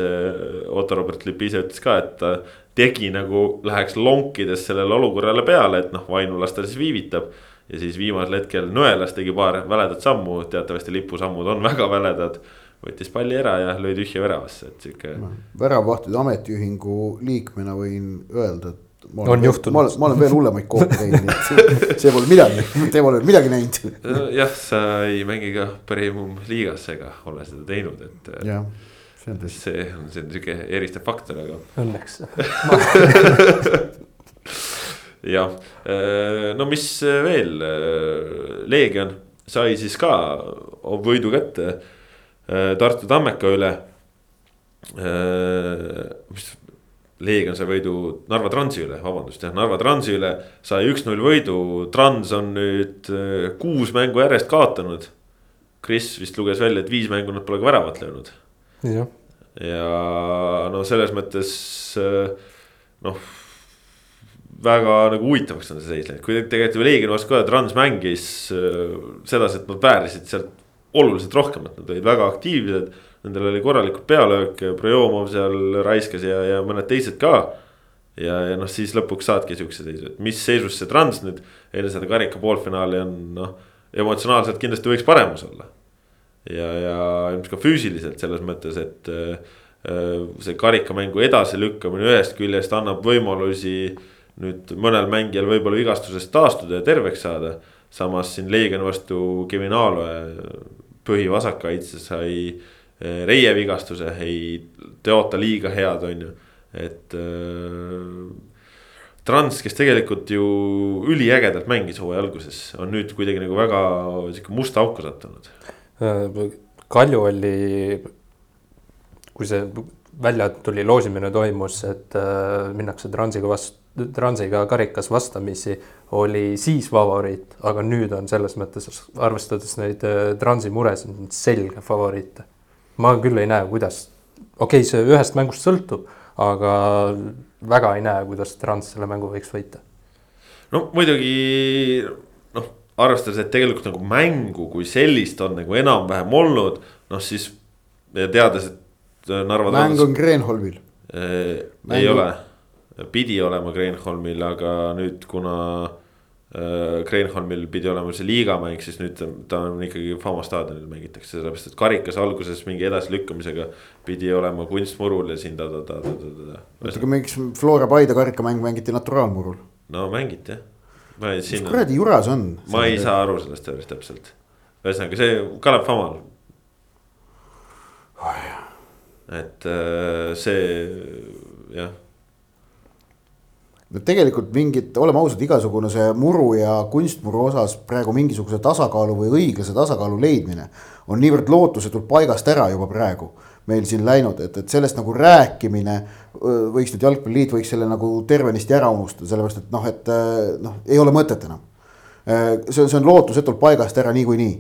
Otto Robert Lipp ise ütles ka, et ta tegi nagu läheks lonkides sellele olukorrale peale, et noh, Vainu las ta siis viivitab ja siis viimasel hetkel nõelas tegi paar väledat sammu, teatavasti lipusammud on väga väledad võttis palli ära ja lõi tühja väravasse, et sihuke. väravvahtide ametiühingu liikmena võin öelda, et. on veel, juhtunud. ma olen, ma olen veel hullemaid kohti teinud, nii et see, see pole midagi, te pole midagi näinud. jah, sa ei mängi ka premium liigas ega ole seda teinud, et. jah, see on tõsi. see on, see on sihuke eristav faktor, aga. Õnneks jah, no mis veel, Leegion sai siis ka võidu kätte Äh, Tartu Tammeka üle. Äh, mis Leegion sai võidu Narva Transi üle, vabandust jah, Narva Transi üle sai üks-null võidu, Trans on nüüd äh, kuus mängu järjest kaotanud. Kris vist luges välja, et viis mängu nad pole ka väravat löönud. jah, ja no selles mõttes äh, noh. väga nagu huvitavaks on see seis läinud, kui tegelikult ju Leegioni vastu ka Trans mängis äh, sedasi, et nad väärisid sealt oluliselt rohkem, et nad olid väga aktiivsed Nendel oli korralikult pealööke, Projomov seal raiskas ja, ja mõned teised ka. ja, ja noh, siis lõpuks saadki siukse seisu, et mis seisus see Trans nüüd enne seda karika poolfinaali on, noh. emotsionaalselt kindlasti võiks paremas olla. ja, ja ilmselt ka füüsiliselt selles mõttes, et äh, see karikamängu edasilükkamine ühest küljest annab võimalusi. nüüd mõnel mängijal võib-olla vigastusest taastuda ja terveks saada. samas siin Leegioni vastu Kevin Aaloe põhivasakkaitse sai Eh, reie vigastuse, ei teota liiga head, on ju, et äh,. Trans, kes tegelikult ju üliägedalt mängis hooaja alguses, on nüüd kuidagi nagu väga sihuke musta auku sattunud. Äh, Kalju oli, kui see välja tuli, loosimine toimus, et äh, minnakse Transiga vastu, Transiga karikas vastamisi, oli siis favoriit, aga nüüd on selles mõttes, arvestades neid äh, Transi muresid, selge favoriit ma küll ei näe, kuidas, okei okay,, see ühest mängust sõltub, aga väga ei näe, kuidas Trans selle mängu võiks võita. no muidugi noh, arvestades, et tegelikult nagu mängu kui sellist on nagu enam-vähem olnud, noh siis ja teades, et Narva. mäng on Kreenholmil äh,. ei ole, pidi olema Kreenholmil, aga nüüd, kuna Äh, Kreenholmil pidi olema see liigamäng, siis nüüd ta on ikkagi Fama staadionil mängitakse, sellepärast et karikas alguses mingi edasilükkamisega pidi olema kunstmurul ja siin ta-ta-ta-ta-ta-ta. oota, aga miks Flora Paide karikamäng mängiti naturaalmurul? no mängiti jah. mis kuradi jura see on? ma ei saa aru sellest päris täpselt. ühesõnaga see Kalev Famal oh,. et äh, see jah no tegelikult mingit, oleme ausad, igasugune see muru ja kunstmuru osas praegu mingisuguse tasakaalu või õiglase tasakaalu leidmine on niivõrd lootusetult paigast ära juba praegu meil siin läinud, et, et sellest nagu rääkimine võiks nüüd jalgpalliliit võiks selle nagu tervenisti ära unustada, sellepärast et noh, et noh, ei ole mõtet enam. see on, see on lootusetult paigast ära niikuinii.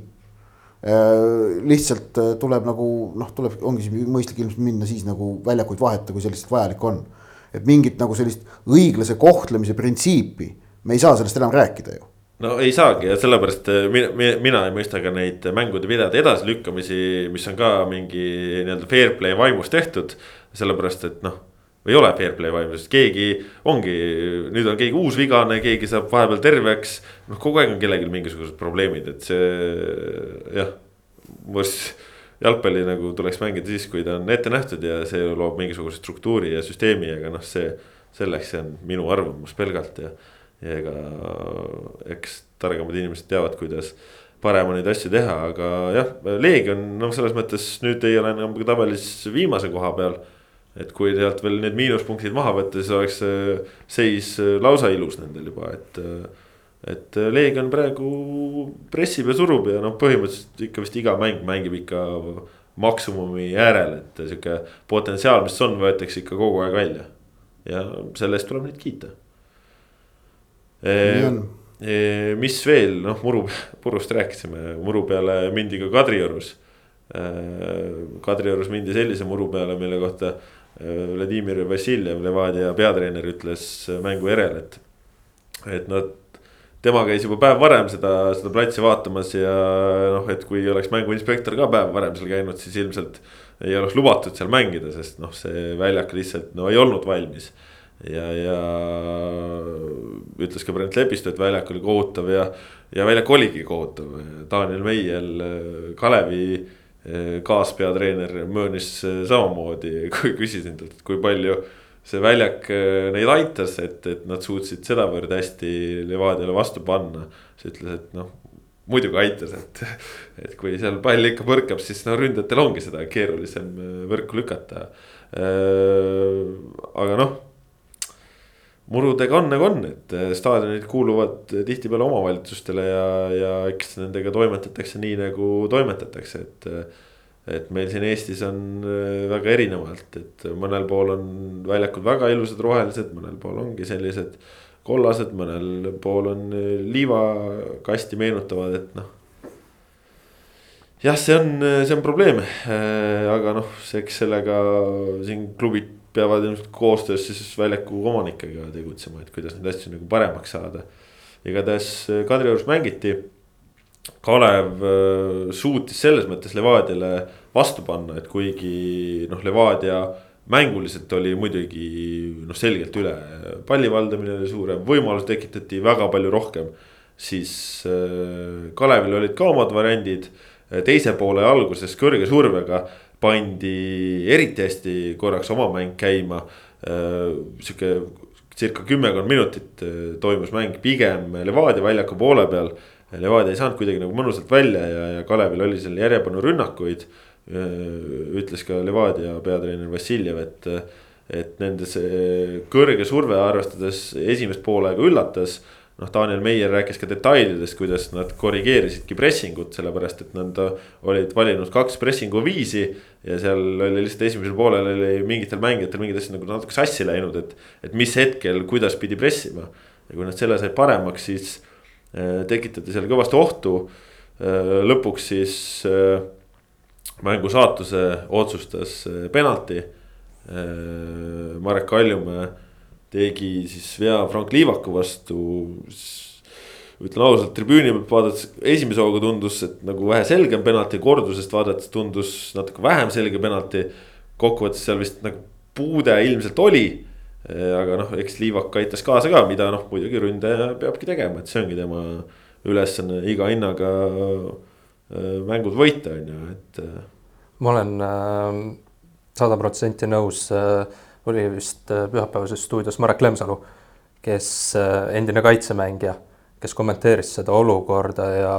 lihtsalt tuleb nagu noh, tuleb, ongi mõistlik ilmselt minna siis nagu väljakuid vahetada, kui see lihtsalt vajalik on et mingit nagu sellist õiglase kohtlemise printsiipi, me ei saa sellest enam rääkida ju no ei saagi ja sellepärast eh, mina, mina ei mõista ka neid mängude pidajate edasilükkamisi, mis on ka mingi nii-öelda fair play vaimus tehtud. sellepärast, et noh, ei ole fair play vaimus, keegi ongi, nüüd on keegi uus vigane, keegi saab vahepeal terveks. noh, kogu aeg on kellelgi mingisugused probleemid, et see jah, jalgpalli nagu tuleks mängida siis, kui ta on ette nähtud ja see loob mingisuguse struktuuri ja süsteemi, aga noh, see. selleks, see on minu arvamus pelgalt ja, ja ega eks targemad inimesed teavad, kuidas parema neid asju teha, aga jah, Leegion noh, selles mõttes nüüd ei ole enam tabelis viimase koha peal. et kui sealt veel need miinuspunktid maha võtta, siis oleks seis lausa ilus nendel juba, et et äh, Leegion praegu pressib ja surub ja noh, põhimõtteliselt ikka vist iga mäng mängib ikka maksimumi äärel, et sihuke potentsiaal, mis on, võetakse ikka kogu aeg välja. ja selle eest tuleb neid kiita. E, mis veel, noh, muru, purust rääkisime, muru peale mindi ka Kadriorus. E, Kadriorus mindi sellise muru peale, mille kohta e, Vladimir Vassiljev, Levadia peatreener ütles mängu järel, et, et nad tema käis juba päev varem seda, seda platsi vaatamas ja noh, et kui oleks mänguinspektor ka päev varem seal käinud, siis ilmselt ei oleks lubatud seal mängida, sest noh, see väljak lihtsalt no ei olnud valmis. ja, ja ütles ka Brent Lepistu, et väljak oli kohutav ja, ja väljak oligi kohutav. Daniel Meiel, Kalevi eh, kaaspeatreener möönis samamoodi, kui küsisin talt, kui palju see väljak äh, neid aitas, et, et nad suutsid sedavõrd hästi Levadiale vastu panna. siis ütles, et noh, muidugi aitas, et, et kui seal pall ikka põrkab, siis no ründajatel ongi seda keerulisem äh, võrku lükata. Äh, aga noh, murudega on nagu on, et staadionid kuuluvad tihtipeale omavalitsustele ja, ja eks nendega toimetatakse nii nagu toimetatakse, et et meil siin Eestis on äh, väga erinevalt, et mõnel pool on väljakud väga ilusad rohelised, mõnel pool ongi sellised kollased, mõnel pool on äh, liivakasti meenutavad, et noh. jah, see on, see on probleem, äh, aga noh, eks sellega siin klubid peavad ilmselt koostöös siis väljaku omanikega tegutsema, et kuidas neid asju nagu paremaks saada. igatahes Kadriorus mängiti Kalev äh, suutis selles mõttes Levadiale vastu panna, et kuigi noh, Levadia mänguliselt oli muidugi noh, selgelt üle. palli valdamine oli suurem, võimalusi tekitati väga palju rohkem. siis äh, Kalevil olid ka omad variandid. teise poole alguses kõrge survega pandi eriti hästi korraks oma mäng käima. Äh, sihuke circa kümmekond minutit toimus mäng pigem Levadia väljaku poole peal Levadia ei saanud kuidagi nagu mõnusalt välja ja, ja Kalevil oli seal järjepanu rünnakuid. ütles ka Levadia peatreener Vassiljev, et, et nende see kõrge surve arvestades esimest poolaega üllatas noh, Daniel Meier rääkis ka detailidest, kuidas nad korrigeerisidki pressingut, sellepärast et nad olid valinud kaks pressingu viisi. ja seal oli lihtsalt esimesel poolel oli mingitel mängijatel mingid asjad nagu natuke sassi läinud, et, et mis hetkel, kuidas pidi pressima. ja kui nad selle said paremaks, siis tekitati seal kõvasti ohtu. Äh, lõpuks siis äh, mängu saatuse otsustas penalti. Marek Kaljumäe tegi siis vea Frank Liivaku vastu. ütlen ausalt, tribüüni pealt vaadates esimese hooga tundus, et nagu vähe selgem penalti, kordusest vaadates tundus natuke vähem selge penalti. kokkuvõttes seal vist nagu puude ilmselt oli aga noh, eks Liivak aitas kaasa ka, mida noh, muidugi ründaja peabki tegema, et see ongi tema ülesanne iga hinnaga eh, mängud võita, on ju, et. Eh. ma olen sada protsenti nõus, oli vist pühapäevases stuudios Marek Lemsalu, kes endine kaitsemängija, kes kommenteeris seda olukorda ja,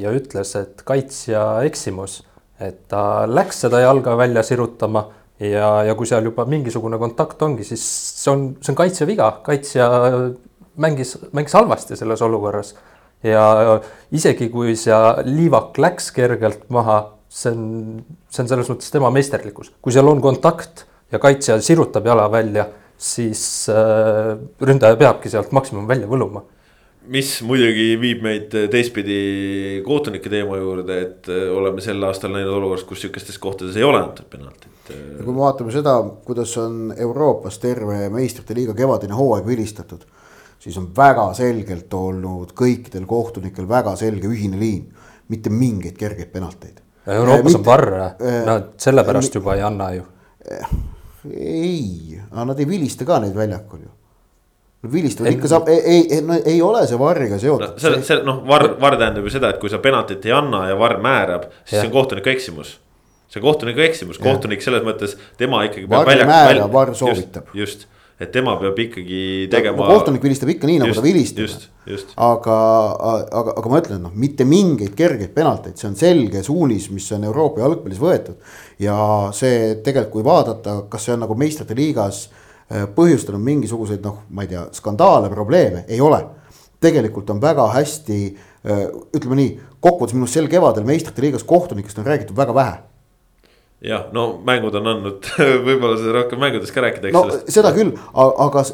ja ütles, et kaitsja eksimus, et ta läks seda jalga välja sirutama ja, ja kui seal juba mingisugune kontakt ongi, siis see on, see on kaitsja viga, kaitsja mängis, mängis halvasti selles olukorras. ja isegi kui see liivak läks kergelt maha, see on, see on selles mõttes tema meisterlikkus, kui seal on kontakt ja kaitsja sirutab jala välja, siis äh, ründaja peabki sealt maksimum välja võluma mis muidugi viib meid teistpidi kohtunike teema juurde, et äh, oleme sel aastal näinud olukorras, kus sihukestes kohtades ei ole antud penaltit. Äh. ja kui me vaatame seda, kuidas on Euroopas terve meistrite liiga kevadine hooaeg vilistatud, siis on väga selgelt olnud kõikidel kohtunikel väga selge ühine liin, mitte mingeid kergeid penalteid. Euroopas mitte, on varr, nad sellepärast juba ei anna ju. ei, aga nad ei vilista ka neid väljakul ju no vilistavad ikka saab, ei, ei, no ei ole see varriga seotud no,. see, see noh, varr, varr tähendab ju seda, et kui sa penaltit ei anna ja varr määrab, siis ja. see on kohtuniku eksimus. see on kohtuniku eksimus, kohtunik selles mõttes, tema ikkagi. varr määrab, varr soovitab. just, et tema peab ikkagi tegema no,. kohtunik vilistab ikka nii, nagu just, ta vilistab. aga, aga, aga ma ütlen, noh, mitte mingeid kergeid penalteid, see on selge suunis, mis on Euroopa jalgpallis võetud. ja see tegelikult, kui vaadata, kas see on nagu meistrite liigas põhjustanud mingisuguseid noh, ma ei tea, skandaale, probleeme, ei ole. tegelikult on väga hästi, äh, ütleme nii, kokkuvõttes minu arust sel kevadel meistrite liigas kohtunikest on räägitud väga vähe jah, no mängud on andnud võib-olla seda rohkem mängudest ka rääkida, eks no, sellest. seda küll, aga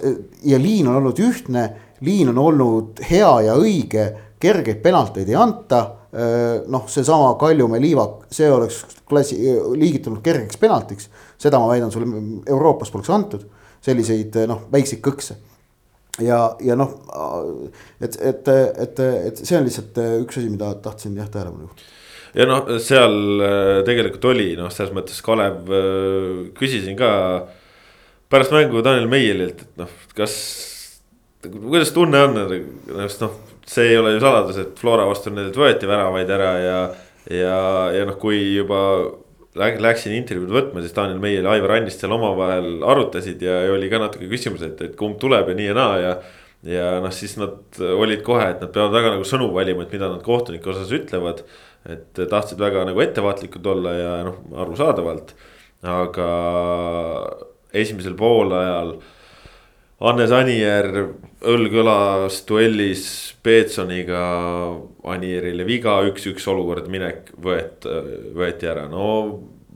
ja liin on olnud ühtne, liin on olnud hea ja õige, kergeid penalteid ei anta. Äh, noh, seesama Kaljumäe liivak, see oleks klassi, liigitunud kergeks penaltiks, seda ma väidan sulle, Euroopas poleks antud selliseid noh, väikseid kõkse. ja, ja noh, et, et, et, et see on lihtsalt üks asi, mida tahtsin jah tähelepanu juhtida ja noh, seal äh, tegelikult oli noh, selles mõttes Kalev, küsisin ka pärast mängu Daniel Meielilt, et noh, kas. kuidas tunne on, noh, see ei ole ju saladus, et Flora vastu nendelt võeti väravaid ära ja. ja, ja noh, kui juba läksin intervjuud võtma, siis Daniel Meier ja Aivar Annist seal omavahel arutasid ja, oli ka natuke küsimus, et, et kumb tuleb ja nii ja naa ja. ja noh, siis nad olid kohe, et nad peavad väga nagu sõnu valima, et mida nad kohtunike osas ütlevad. et tahtsid väga nagu ettevaatlikud olla ja noh, arusaadavalt. aga esimesel poolajal Hannes Anier õlg-õlas duellis Peetsoniga. Anierile viga, üks-üks olukord minek võet-, võeti ära, no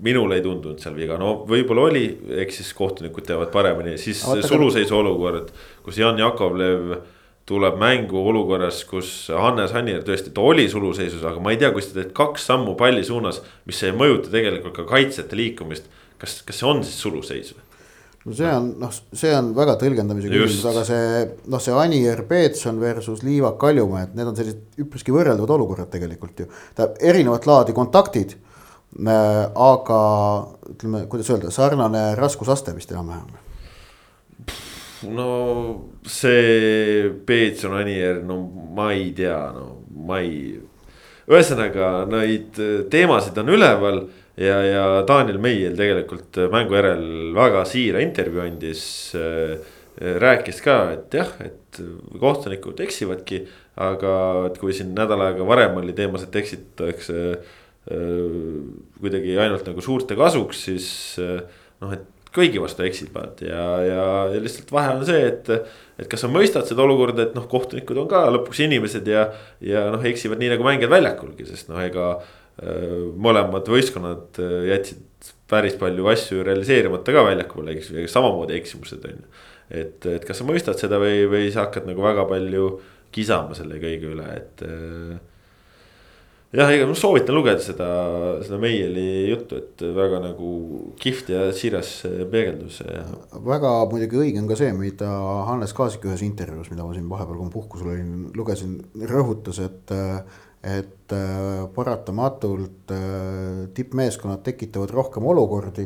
minule ei tundunud seal viga, no võib-olla oli, eks siis kohtunikud teavad paremini, siis suluseisu olukord, kus Jan Jakovlev tuleb mängu olukorras, kus Hannes Hannier tõesti, ta oli suluseisus, aga ma ei tea, kui sa teed kaks sammu palli suunas, mis ei mõjuta tegelikult ka kaitsjate liikumist. kas, kas see on siis suluseis või? No see on noh, see on väga tõlgendamise küsimus, aga see noh, see Anier Peetson versus Liivak Kaljumäe, et need on sellised üpriski võrreldavad olukorrad tegelikult ju. tähendab erinevat laadi kontaktid äh,. aga ütleme, kuidas öelda, sarnane raskusaste vist enam-vähem no see Peetson Anier, no ma ei tea, no ma ei. ühesõnaga neid teemasid on üleval ja, ja Daniel Meiel tegelikult mängu järel väga siira intervjuu andis äh,. rääkis ka, et jah, et kohtunikud eksivadki, aga et kui siin nädal aega varem oli teemas, et eksitakse äh, kuidagi ainult nagu suurte kasuks, siis äh, noh, et kõigi vastu eksivad ja, ja, ja lihtsalt vahe on see, et. et kas sa mõistad seda olukorda, et noh, kohtunikud on ka lõpuks inimesed ja, ja noh, eksivad nii nagu mängijad väljakulgi, sest noh, ega äh,. Mõlemad võistkonnad äh, jätsid päris palju asju realiseerimata ka väljakul, eks ju, samamoodi eksimused on ju. et, et kas sa mõistad seda või, või sa hakkad nagu väga palju kisama selle kõige üle, et äh, jah, ega ma soovitan lugeda seda, seda Meieli juttu, et väga nagu kihvt ja siiras peegeldus väga muidugi õige on ka see, mida Hannes Kaasik ühes intervjuus, mida ma siin vahepeal, kui ma puhkusel olin, lugesin, rõhutas, et. Et paratamatult tippmeeskonnad tekitavad rohkem olukordi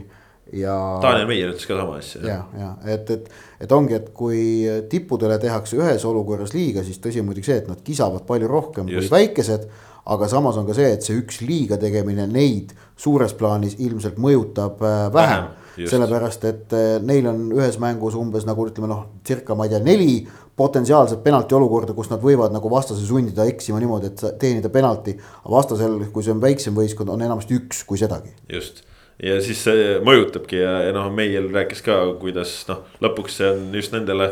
ja. Daniel Meier ütles ka sama asja. ja, ja et, et, et ongi, et kui tippudele tehakse ühes olukorras liiga, siis tõsi on muidugi see, et nad kisavad palju rohkem Just. kui väikesed aga samas on ka see, et see üks liiga tegemine neid suures plaanis ilmselt mõjutab äh, vähem, vähem. sellepärast, et äh, neil on ühes mängus umbes nagu ütleme noh, circa ma ei tea, neli potentsiaalset penalti olukorda, kus nad võivad nagu vastase sundida eksima niimoodi, et teenida penalti. aga vastasel, kui see on väiksem võistkond, on enamasti üks, kui sedagi. just ja siis see mõjutabki ja, ja noh, Meiel rääkis ka, kuidas noh, lõpuks see on just nendele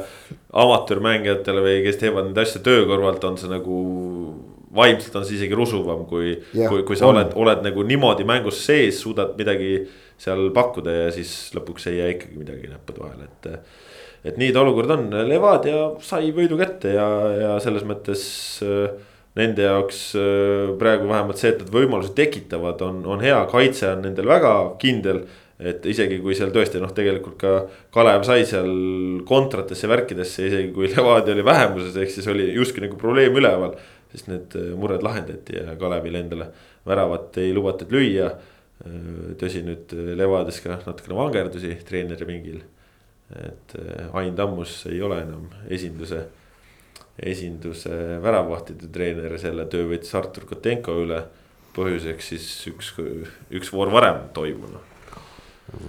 amatöörmängijatele või kes teevad neid asju töö kõrvalt, on see nagu vaimselt on see isegi rusuvam, kui kui, kui sa on. oled, oled nagu niimoodi mängus sees, suudad midagi seal pakkuda ja siis lõpuks ei jää ikkagi midagi näppude vahele, et. Et nii ta olukord on, Levadia sai võidu kätte ja, ja selles mõttes äh, nende jaoks äh, praegu vähemalt see, et nad võimalusi tekitavad, on, on hea, kaitse on nendel väga kindel et isegi kui seal tõesti noh, tegelikult ka Kalev sai seal kontratesse, värkidesse, isegi kui Levadia oli vähemuses, ehk siis oli justkui nagu probleem üleval siis need äh, mured lahendati ja Kalevil endale väravat ei lubatud lüüa. Tõsi, nüüd Levades ka natukene vangerdusi treeneri pingil. Et Ain Tammus ei ole enam esinduse, esinduse väravvahtide treener, selle töö võttis Artur Kotenko üle. põhjuseks siis üks, üks voor varem toimunu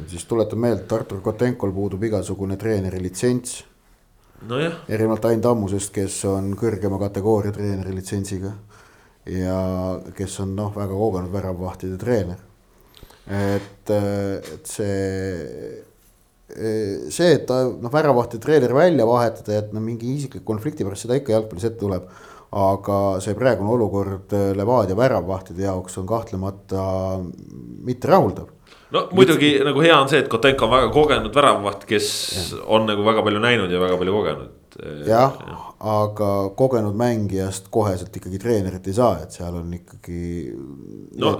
siis tuletan meelde, et Artur Kotenkol puudub igasugune treeneri litsents nojah. erinevalt Ain Tammusest, kes on kõrgema kategooria treeneri litsentsiga. ja kes on noh, väga kogenud väravvahtide treener. et, et see, see, et ta noh, väravvahtide treener välja vahetada, et no mingi isiklik konflikti pärast seda ikka jalgpallis ette tuleb aga see praegune olukord Levadia väravvahtide jaoks on kahtlemata mitte rahuldav no muidugi Mit... nagu hea on see, et Kotenko on väga kogenud väravavaht, kes ja. on nagu väga palju näinud ja väga palju kogenud. jah ja., aga kogenud mängijast koheselt ikkagi treenerit ei saa, et seal on ikkagi. no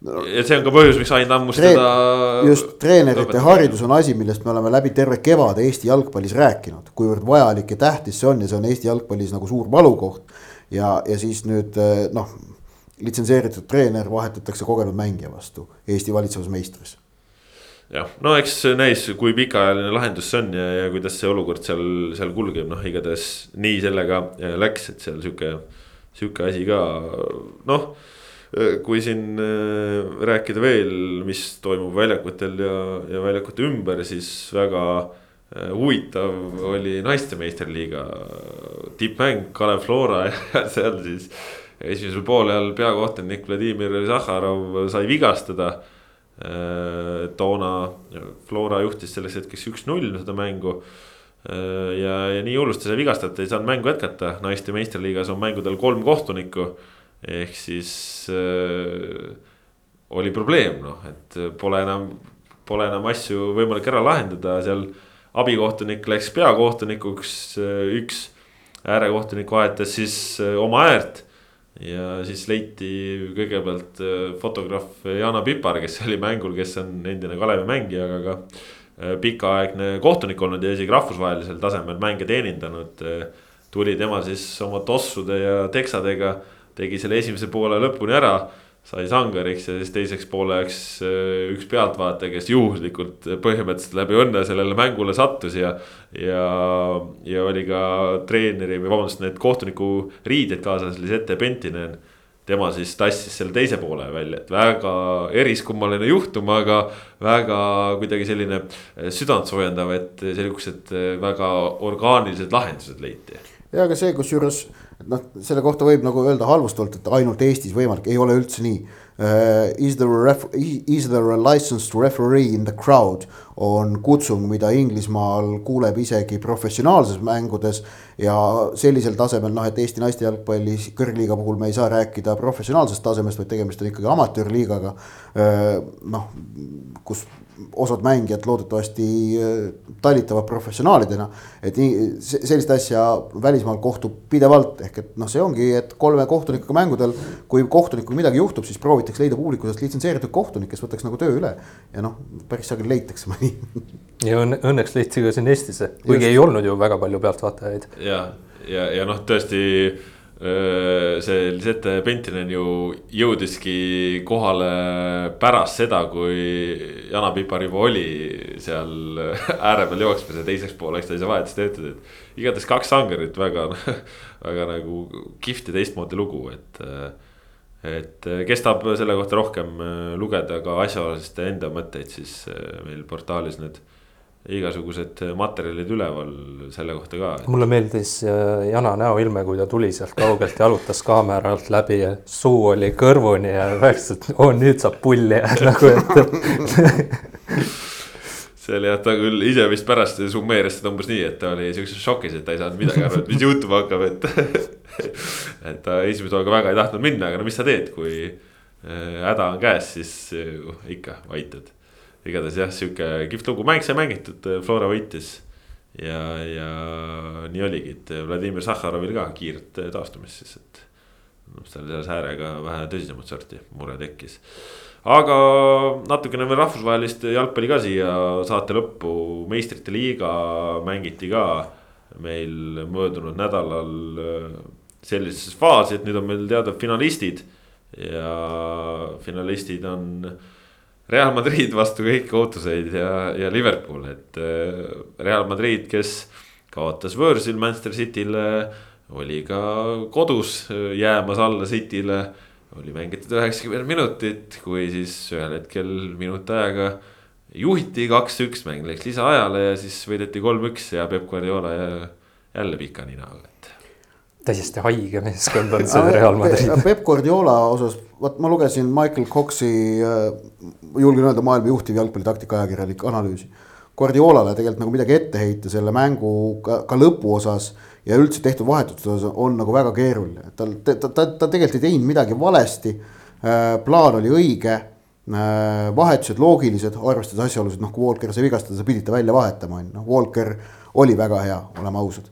ja see on ka põhjus, miks Ain Tammust Treen... teda. just treenerite lõpetab. haridus on asi, millest me oleme läbi terve kevade Eesti jalgpallis rääkinud, kuivõrd vajalik ja tähtis see on ja see on Eesti jalgpallis nagu suur valukoht. ja, ja siis nüüd noh litsenseeritud treener vahetatakse kogenud mängija vastu Eesti valitsevas meistris jah, no eks näis, kui pikaajaline lahendus see on ja, ja kuidas see olukord seal, seal kulgeb, noh, igatahes nii sellega läks, et seal sihuke, sihuke asi ka noh. Kui siin äh, rääkida veel, mis toimub väljakutel ja, ja väljakute ümber, siis väga äh, huvitav oli naiste meistriliiga tippmäng Kalev Flora ja seal siis esimesel poolel peakohtunik Vladimir Zahharov sai vigastada. Äh, toona Flora juhtis selleks hetkeks üks-null seda mängu. ja, ja nii hullusti sai vigastada, ei saanud mängu jätkata, naiste meistriliigas on mängudel kolm kohtunikku. Ehk siis äh, oli probleem noh, et pole enam, pole enam asju võimalik ära lahendada, seal abikohtunik läks peakohtunikuks, üks äärekohtunik vahetas siis oma äärt ja siis leiti kõigepealt fotograaf Jana Pipar, kes oli mängul, kes on endine Kalevi mängija, aga ka Äh, pikaaegne kohtunik olnud ja isegi rahvusvahelisel tasemel mänge teenindanud. Äh, tuli tema siis oma tossude ja teksadega, tegi selle esimese poole lõpuni ära sai sangariks ja siis teiseks pooleks äh, üks pealtvaataja, kes juhuslikult põhimõtteliselt läbi õnne sellele mängule sattus ja. ja, ja oli ka treeneri või vabandust, need kohtuniku riided kaasas, Lisette Pentinen tema siis tassis selle teise poole välja, et väga eriskummaline juhtum, aga väga kuidagi selline eh, südantsoojendav, et sihukesed väga orgaanilised lahendused leiti. ja aga see, kusjuures noh, selle kohta võib nagu öelda halvustavalt, et ainult Eestis võimalik, ei ole üldse nii uh,. Is there is there a licensed referee in the crowd on kutsung, mida Inglismaal kuuleb isegi professionaalses mängudes. ja sellisel tasemel noh, et Eesti naiste jalgpalli kõrgliiga puhul me ei saa rääkida professionaalsest tasemest, vaid tegemist on ikkagi amatöörliigaga. Uh, noh, kus osad mängijad loodetavasti äh, talitavad professionaalidena. et nii sellist asja välismaal kohtub pidevalt, ehk et noh, see ongi, et kolme kohtunikuga mängudel, kui kohtunikul midagi juhtub, siis proovitakse leida publiku seast litsenseeritud kohtunik, kes võtaks nagu töö üle. ja noh, päris sageli leitakse mõni. ja õnne, õnneks leiti ka siin Eestisse, kuigi Just. ei olnud ju väga palju pealtvaatajaid. ja, ja, ja noh, tõesti see Lisette Pentinen ju jõudiski kohale pärast seda, kui Jana Pipar juba oli seal ääre peal jooksmas ja teiseks pooleks ta ei saa vahetust töötada, et. igatahes kaks sangarit väga, väga nagu kihvt ja teistmoodi lugu, et. et kes tahab selle kohta rohkem lugeda ka asjaoluste enda mõtteid, siis meil portaalis need igasugused materjalid üleval selle kohta ka. mulle meeldis äh, Jana näoilme, kui ta tuli sealt kaugelt, jalutas kaamera alt läbi ja suu oli kõrvuni ja rääkis, et oo nüüd saab pulli nagu, et see oli jah, ta küll ise vist pärast summeeris seda umbes nii, et ta oli siukses šokis, et ta ei saanud midagi aru, et mis juhtuma hakkab, et. et ta esimese hooga väga ei tahtnud minna, aga no mis sa teed, kui äh, häda on käes, siis uh, ikka aitad igatahes jah, sihuke kihvt lugu, mäng sai mängitud, äh, Flora võitis. ja, ja nii oligi, et Vladimir Sahharovil ka kiiret äh, taastumist siis, et. noh, seal selles äärega vähe tõsisemat sorti mure tekkis. aga natukene veel rahvusvahelist jalgpalli ka siia saate lõppu, meistrite liiga mängiti ka meil möödunud nädalal äh, sellises faasis, et nüüd on meil teada finalistid ja finalistid on Real Madrid vastu kõiki ootuseid ja, ja Liverpool, et äh, Real Madrid, kes kaotas võõrsil Manchester City'le. oli ka kodus äh, jäämas alla City'le, oli mängitud üheksakümmend minutit, kui siis ühel hetkel minuti ajaga juhiti kaks-üks, mäng läks lisaajale ja siis võideti kolm-üks ja Peep Guardiola jälle pika ninaga, et täiesti haige meeskond on see Real Madrid. Peep Guardiola osas, vot ma lugesin Michael Coxi, äh, julgen öelda maailma juhtiv jalgpallitaktika ajakirjanik analüüsi. Guardiolale tegelikult nagu midagi ette heita selle mängu ka, ka lõpu osas ja üldse tehtud vahetuste osas on nagu väga keeruline, et tal, ta, ta, ta, ta tegelikult ei teinud midagi valesti. Äh, plaan oli õige, äh, vahetused loogilised, arvestades asjaolusid, noh kui Walker sai vigastada, sa pidid ta välja vahetama, on ju, noh Walker oli väga hea, oleme ausad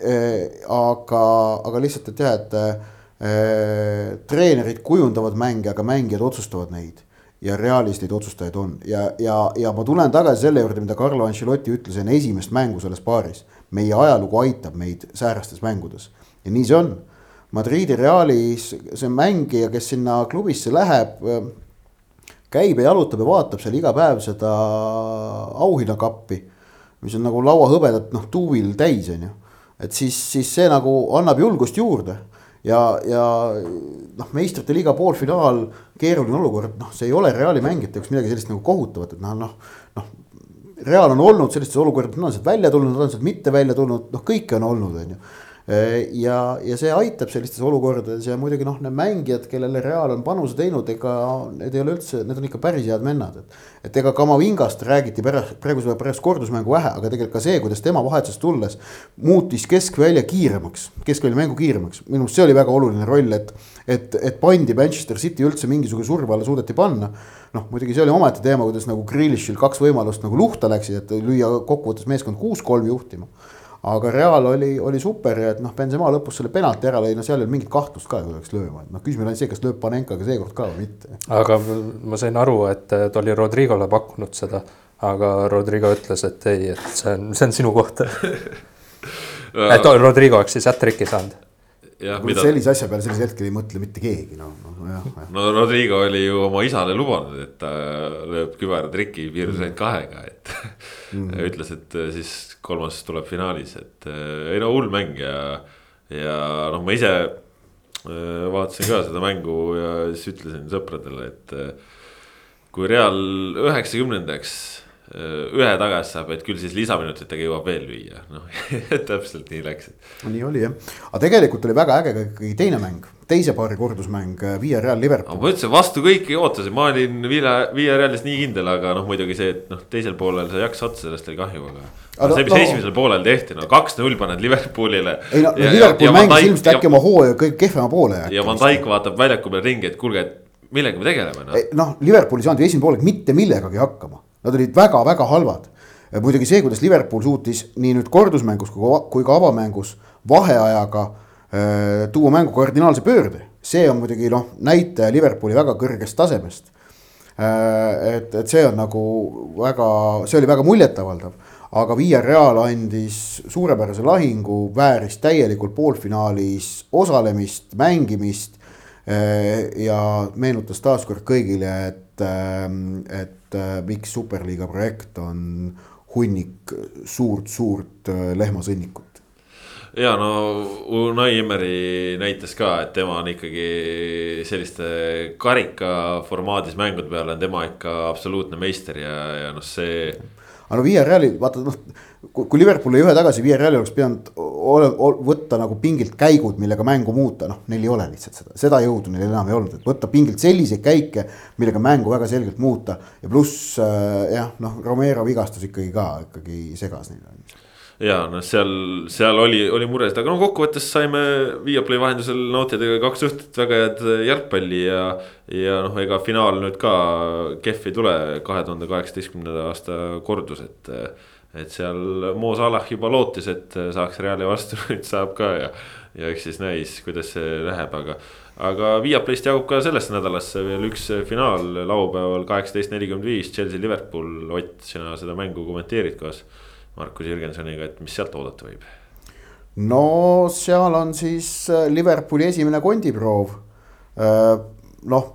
aga, aga lihtsalt, et jah, et äh, treenerid kujundavad mänge, aga mängijad otsustavad neid. ja Realis neid otsustajaid on ja, ja, ja ma tulen tagasi selle juurde, mida Carlo Ancelotti ütles enne esimest mängu selles paaris. meie ajalugu aitab meid säärastes mängudes ja nii see on. Madridi Realis see mängija, kes sinna klubisse läheb äh, käib ja jalutab ja vaatab seal iga päev seda auhinnakappi, mis on nagu lauahõbedat noh tuuvil täis, on ju et siis, siis see nagu annab julgust juurde ja, ja noh, meistrite liiga poolfinaal, keeruline olukord, noh, see ei ole Reali mängijate jaoks midagi sellist nagu kohutavat, et noh, noh, noh. Real on olnud sellistes olukordades, nad on sealt välja tulnud, nad on sealt mitte välja tulnud, noh, kõike on olnud, on ju. Ja, ja see aitab sellistes olukordades ja muidugi noh, need mängijad, kellele Real on panuse teinud, ega need ei ole üldse, need on ikka päris head vennad, et. et ega Kamavingast räägiti pärast, praeguse pärast kordusmängu vähe, aga tegelikult ka see, kuidas tema vahetusest tulles muutis keskvälja kiiremaks, keskvälja mängu kiiremaks, minu meelest see oli väga oluline roll, et. et, et pandi Manchester City üldse mingisuguse surve alla suudeti panna. noh, muidugi see oli omaette teema, kuidas nagu Grealishil kaks võimalust nagu luhta läksid, et lüüa kokkuvõttes meeskond kuus-kolm juhtima aga Real oli, oli super ja et noh, Benzema lõpus selle penalti ära lõi, no seal ei olnud mingit kahtlust ka, kui peaks lööma, et noh, küsimus on see, kas lööb Panenkaga seekord ka või mitte. aga ma sain aru, et ta oli Rodrigole pakkunud seda, aga Rodrigo ütles, et ei, et see on, see on sinu koht. Et Rodrigo oleks siis hat-trick'i saanud Mida... sellise asja peale sellisel hetkel ei mõtle mitte keegi, noh, noh jah, jah. no Rodrigo oli ju oma isale lubanud, et ta lööb kübaratriki piirdus ainult kahega, et mm. ütles, et äh, siis kolmas tuleb finaalis, et äh, ei no hull mäng ja. ja noh, ma ise äh, vaatasin ka seda mängu ja siis ütlesin sõpradele, et kui Real üheksakümnendaks ühe tagasi saab, et küll siis lisaminutitega jõuab veel lüüa, noh täpselt nii läks. nii oli jah, aga tegelikult oli väga äge ka ikkagi teine mäng, teise paari kordusmäng, äh, Via Real Liverpool. ma ütlesin vastu kõiki ootasin, ma olin Via, Via Realis nii kindel, aga noh, muidugi see, et noh, teisel poolel sai jaks otsa, sellest oli kahju, aga. aga see, mis no, esimesel poolel tehti, no kaks-null paned Liverpoolile. ei no, no Liverpool mängis ilmselt äkki oma hooaja kõige kehvema poole. ja Van Dijk vaatab väljaku peal ringi, et kuulge, et millega me tegeleme noh. noh, Liverpool ei saanud ju esimene poolek mitte millegagi hakkama Nad olid väga-väga halvad. muidugi see, kuidas Liverpool suutis nii nüüd kordusmängus kui ka avamängus vaheajaga äh, tuua mängu kardinaalse pöörde, see on muidugi noh, näitaja Liverpooli väga kõrgest tasemest äh,. et, et see on nagu väga, see oli väga muljetavaldav aga Via Real andis suurepärase lahingu, vääris täielikult poolfinaalis osalemist, mängimist. Äh, ja meenutas taaskord kõigile, et, et et äh, miks superliiga projekt on hunnik suurt-suurt äh, lehmasõnnikut ja no Unai Emeri näitas ka, et tema on ikkagi selliste karika formaadis mängude peal on tema ikka absoluutne meister ja, ja noh, see. aga no Via Reali vaata noh kui Liverpool lõi ühe tagasi, Viie-Reali oleks pidanud ole, ole, võtta nagu pingilt käigud, millega mängu muuta, noh, neil ei ole lihtsalt seda, seda jõudu neil enam ei olnud, et võtta pingilt selliseid käike, millega mängu väga selgelt muuta. ja pluss äh, jah, noh, Romero vigastus ikkagi ka ikkagi segas neile ja noh, seal, seal oli, oli muresid, aga no kokkuvõttes saime Viaplay vahendusel nautida kaks õhtut väga head jalgpalli ja. ja noh, ega finaal nüüd ka kehv ei tule, kahe tuhande kaheksateistkümnenda aasta kordus, et et seal Mo Salah juba lootis, et saaks Reali vastu, nüüd saab ka ja. ja eks siis näis, kuidas see läheb, aga. aga Viaplayst jagub ka sellesse nädalasse veel üks finaal laupäeval kaheksateist nelikümmend viis, Chelsea, Liverpool. Ott, sina seda mängu kommenteerid koos Markus Jürgensoniga, et mis sealt oodata võib? no seal on siis äh, Liverpooli esimene kondiproov. Äh, noh,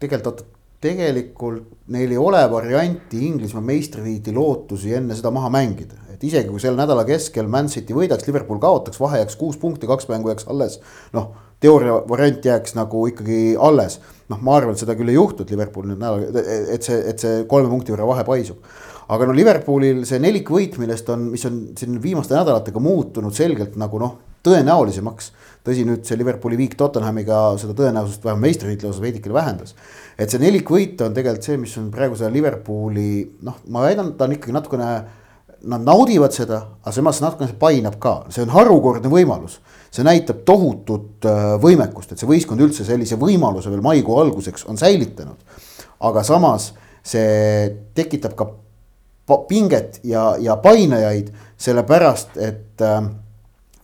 tegelikult tegelikult neil ei ole varianti Inglismaa meistritiitli lootusi enne seda maha mängida. et isegi kui selle nädala keskel Man City võidaks, Liverpool kaotaks, vahe jääks kuus punkti, kaks mängu jääks alles. noh, teooria variant jääks nagu ikkagi alles. noh, ma arvan, et seda küll ei juhtu, et Liverpool nüüd nädal, et see, et see kolme punkti võrra vahe paisub. Aga no Liverpoolil see nelikvõit, millest on, mis on siin viimaste nädalatega muutunud selgelt nagu noh, tõenäolisemaks tõsi, nüüd see Liverpooli viik Tottenhamiga seda tõenäosust vähemalt meistritiitli osas veidikene vähendas. et see nelikvõit on tegelikult see, mis on praegu selle Liverpooli noh, ma väidan, ta on ikkagi natukene. Nad naudivad seda, aga samas natukene painab ka, see on harukordne võimalus. see näitab tohutut äh, võimekust, et see võistkond üldse sellise võimaluse veel maikuu alguseks on säilitanud. aga samas see tekitab ka pinget ja, ja painajaid, sellepärast et äh,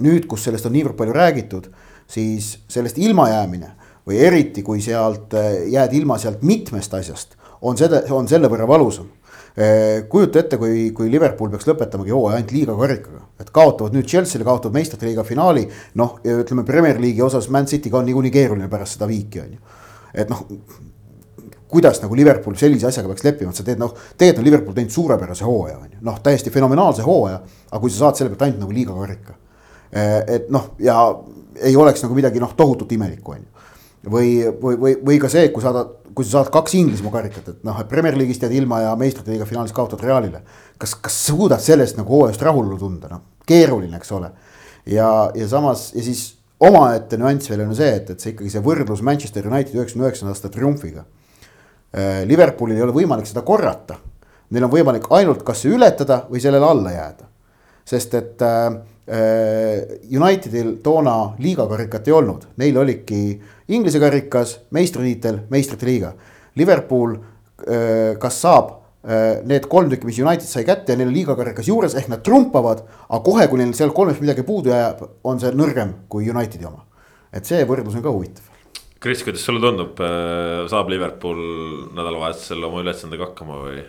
nüüd, kus sellest on niivõrd palju räägitud, siis sellest ilmajäämine või eriti, kui sealt äh, jääd ilma sealt mitmest asjast, on seda, on selle võrra valusam. Äh, kujuta ette, kui, kui Liverpool peaks lõpetamagi hooaja ainult liiga karikaga, et kaotavad nüüd Chelsea'le, kaotavad meistrite liiga finaali. noh, ütleme Premier League'i osas Man City'ga on niikuinii keeruline pärast seda viiki on ju. et noh, kuidas nagu Liverpool sellise asjaga peaks leppima, et sa teed noh, tegelikult on Liverpool teinud suurepärase hooaja on ju, noh täiesti fenomenaalse hooaja. aga kui sa saad selle pealt ainult nagu liiga karika Eh, et noh, ja ei oleks nagu midagi noh, tohutut imelikku, on ju. või, või, või, või ka see, kui saada, kui sa saad kaks Inglismaa karikat, et noh, et Premier League'ist jääd ilma ja meistrite liiga finaalis kaotad Realile. kas, kas suudad sellest nagu hooajast rahulolu tunda, noh, keeruline, eks ole. ja, ja samas ja siis omaette nüanss veel on see, et, et see ikkagi see võrdlus Manchester United üheksakümne üheksanda aasta triumfiga. Liverpoolil ei ole võimalik seda korrata. Neil on võimalik ainult kas ületada või sellele alla jääda. sest et äh, Unitedil toona liigakarikat ei olnud, neil olidki Inglise karikas, meistritiitel, meistrite liiga. Liverpool äh, kas saab äh, need kolm tükki, mis United sai kätte ja neil on liigakarikas juures, ehk nad trumpavad. aga kohe, kui neil seal kolmest midagi puudu jääb, on see nõrgem kui Unitedi oma. et see võrdlus on ka huvitav Kris, kuidas sulle tundub, saab Liverpool nädalavahetusel oma ülesandega hakkama või?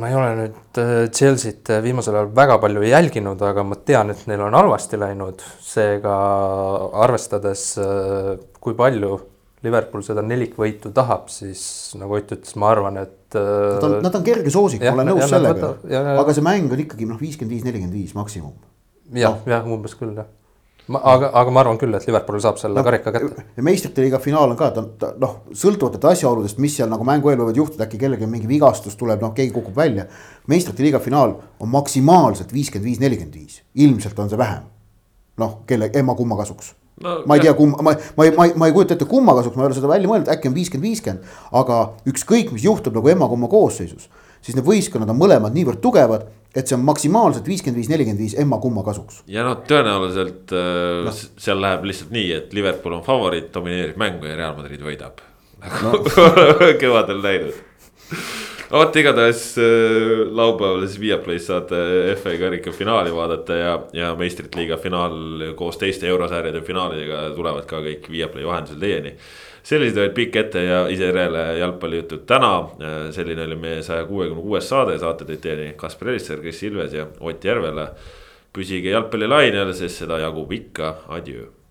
ma ei ole nüüd Chelsea't viimasel ajal väga palju jälginud, aga ma tean, et neil on halvasti läinud, seega arvestades, kui palju Liverpool seda nelikvõitu tahab, siis nagu Ott ütles, ma arvan, et. Nad on, nad on kerge soosik, ma olen nõus sellega, aga see mäng on ikkagi noh, viiskümmend viis, nelikümmend viis maksimum. jah no., jah, umbes küll jah ma, aga, aga ma arvan küll, et Liverpool saab selle no, karika kätte. ja meistrite liiga finaal on ka, ta, ta noh, sõltuvalt asjaoludest, mis seal nagu mängu eel võivad juhtuda, äkki kellelgi mingi vigastus tuleb, noh, keegi kukub välja. meistrite liiga finaal on maksimaalselt viiskümmend viis, nelikümmend viis, ilmselt on see vähem. noh, kelle, emma-kumma kasuks no,. ma ei tea, kumma, ma, ma, ma, ma ei kujuta ette, kumma kasuks, ma ei ole seda välja mõelnud, äkki on viiskümmend, viiskümmend. aga ükskõik, mis juhtub nagu emma-kumma koosseisus, siis need võistkonnad on mõlemad niivõrd tugevad et see on maksimaalselt viiskümmend viis, nelikümmend viis emma-kumma kasuks. ja noh, tõenäoliselt äh, no. seal läheb lihtsalt nii, et Liverpool on favoriit, domineerib mängu ja Real Madrid võidab. nagu no. kevadel näinud. vot igatahes äh, laupäeval siis Viaplay's saate FA karika finaali vaadata ja, ja meistrite liiga finaal koos teiste eurosarjade finaalidega tulevad ka kõik Viaplay vahendusel teieni sellised olid pikk ette ja isereele jalgpallijutud täna. selline oli meie saja kuuekümne kuues saade, saate tõid teieni Kaspar Elisser, Kris Ilves ja Ott Järvela. püsige jalgpallilainel, sest seda jagub ikka, adjöö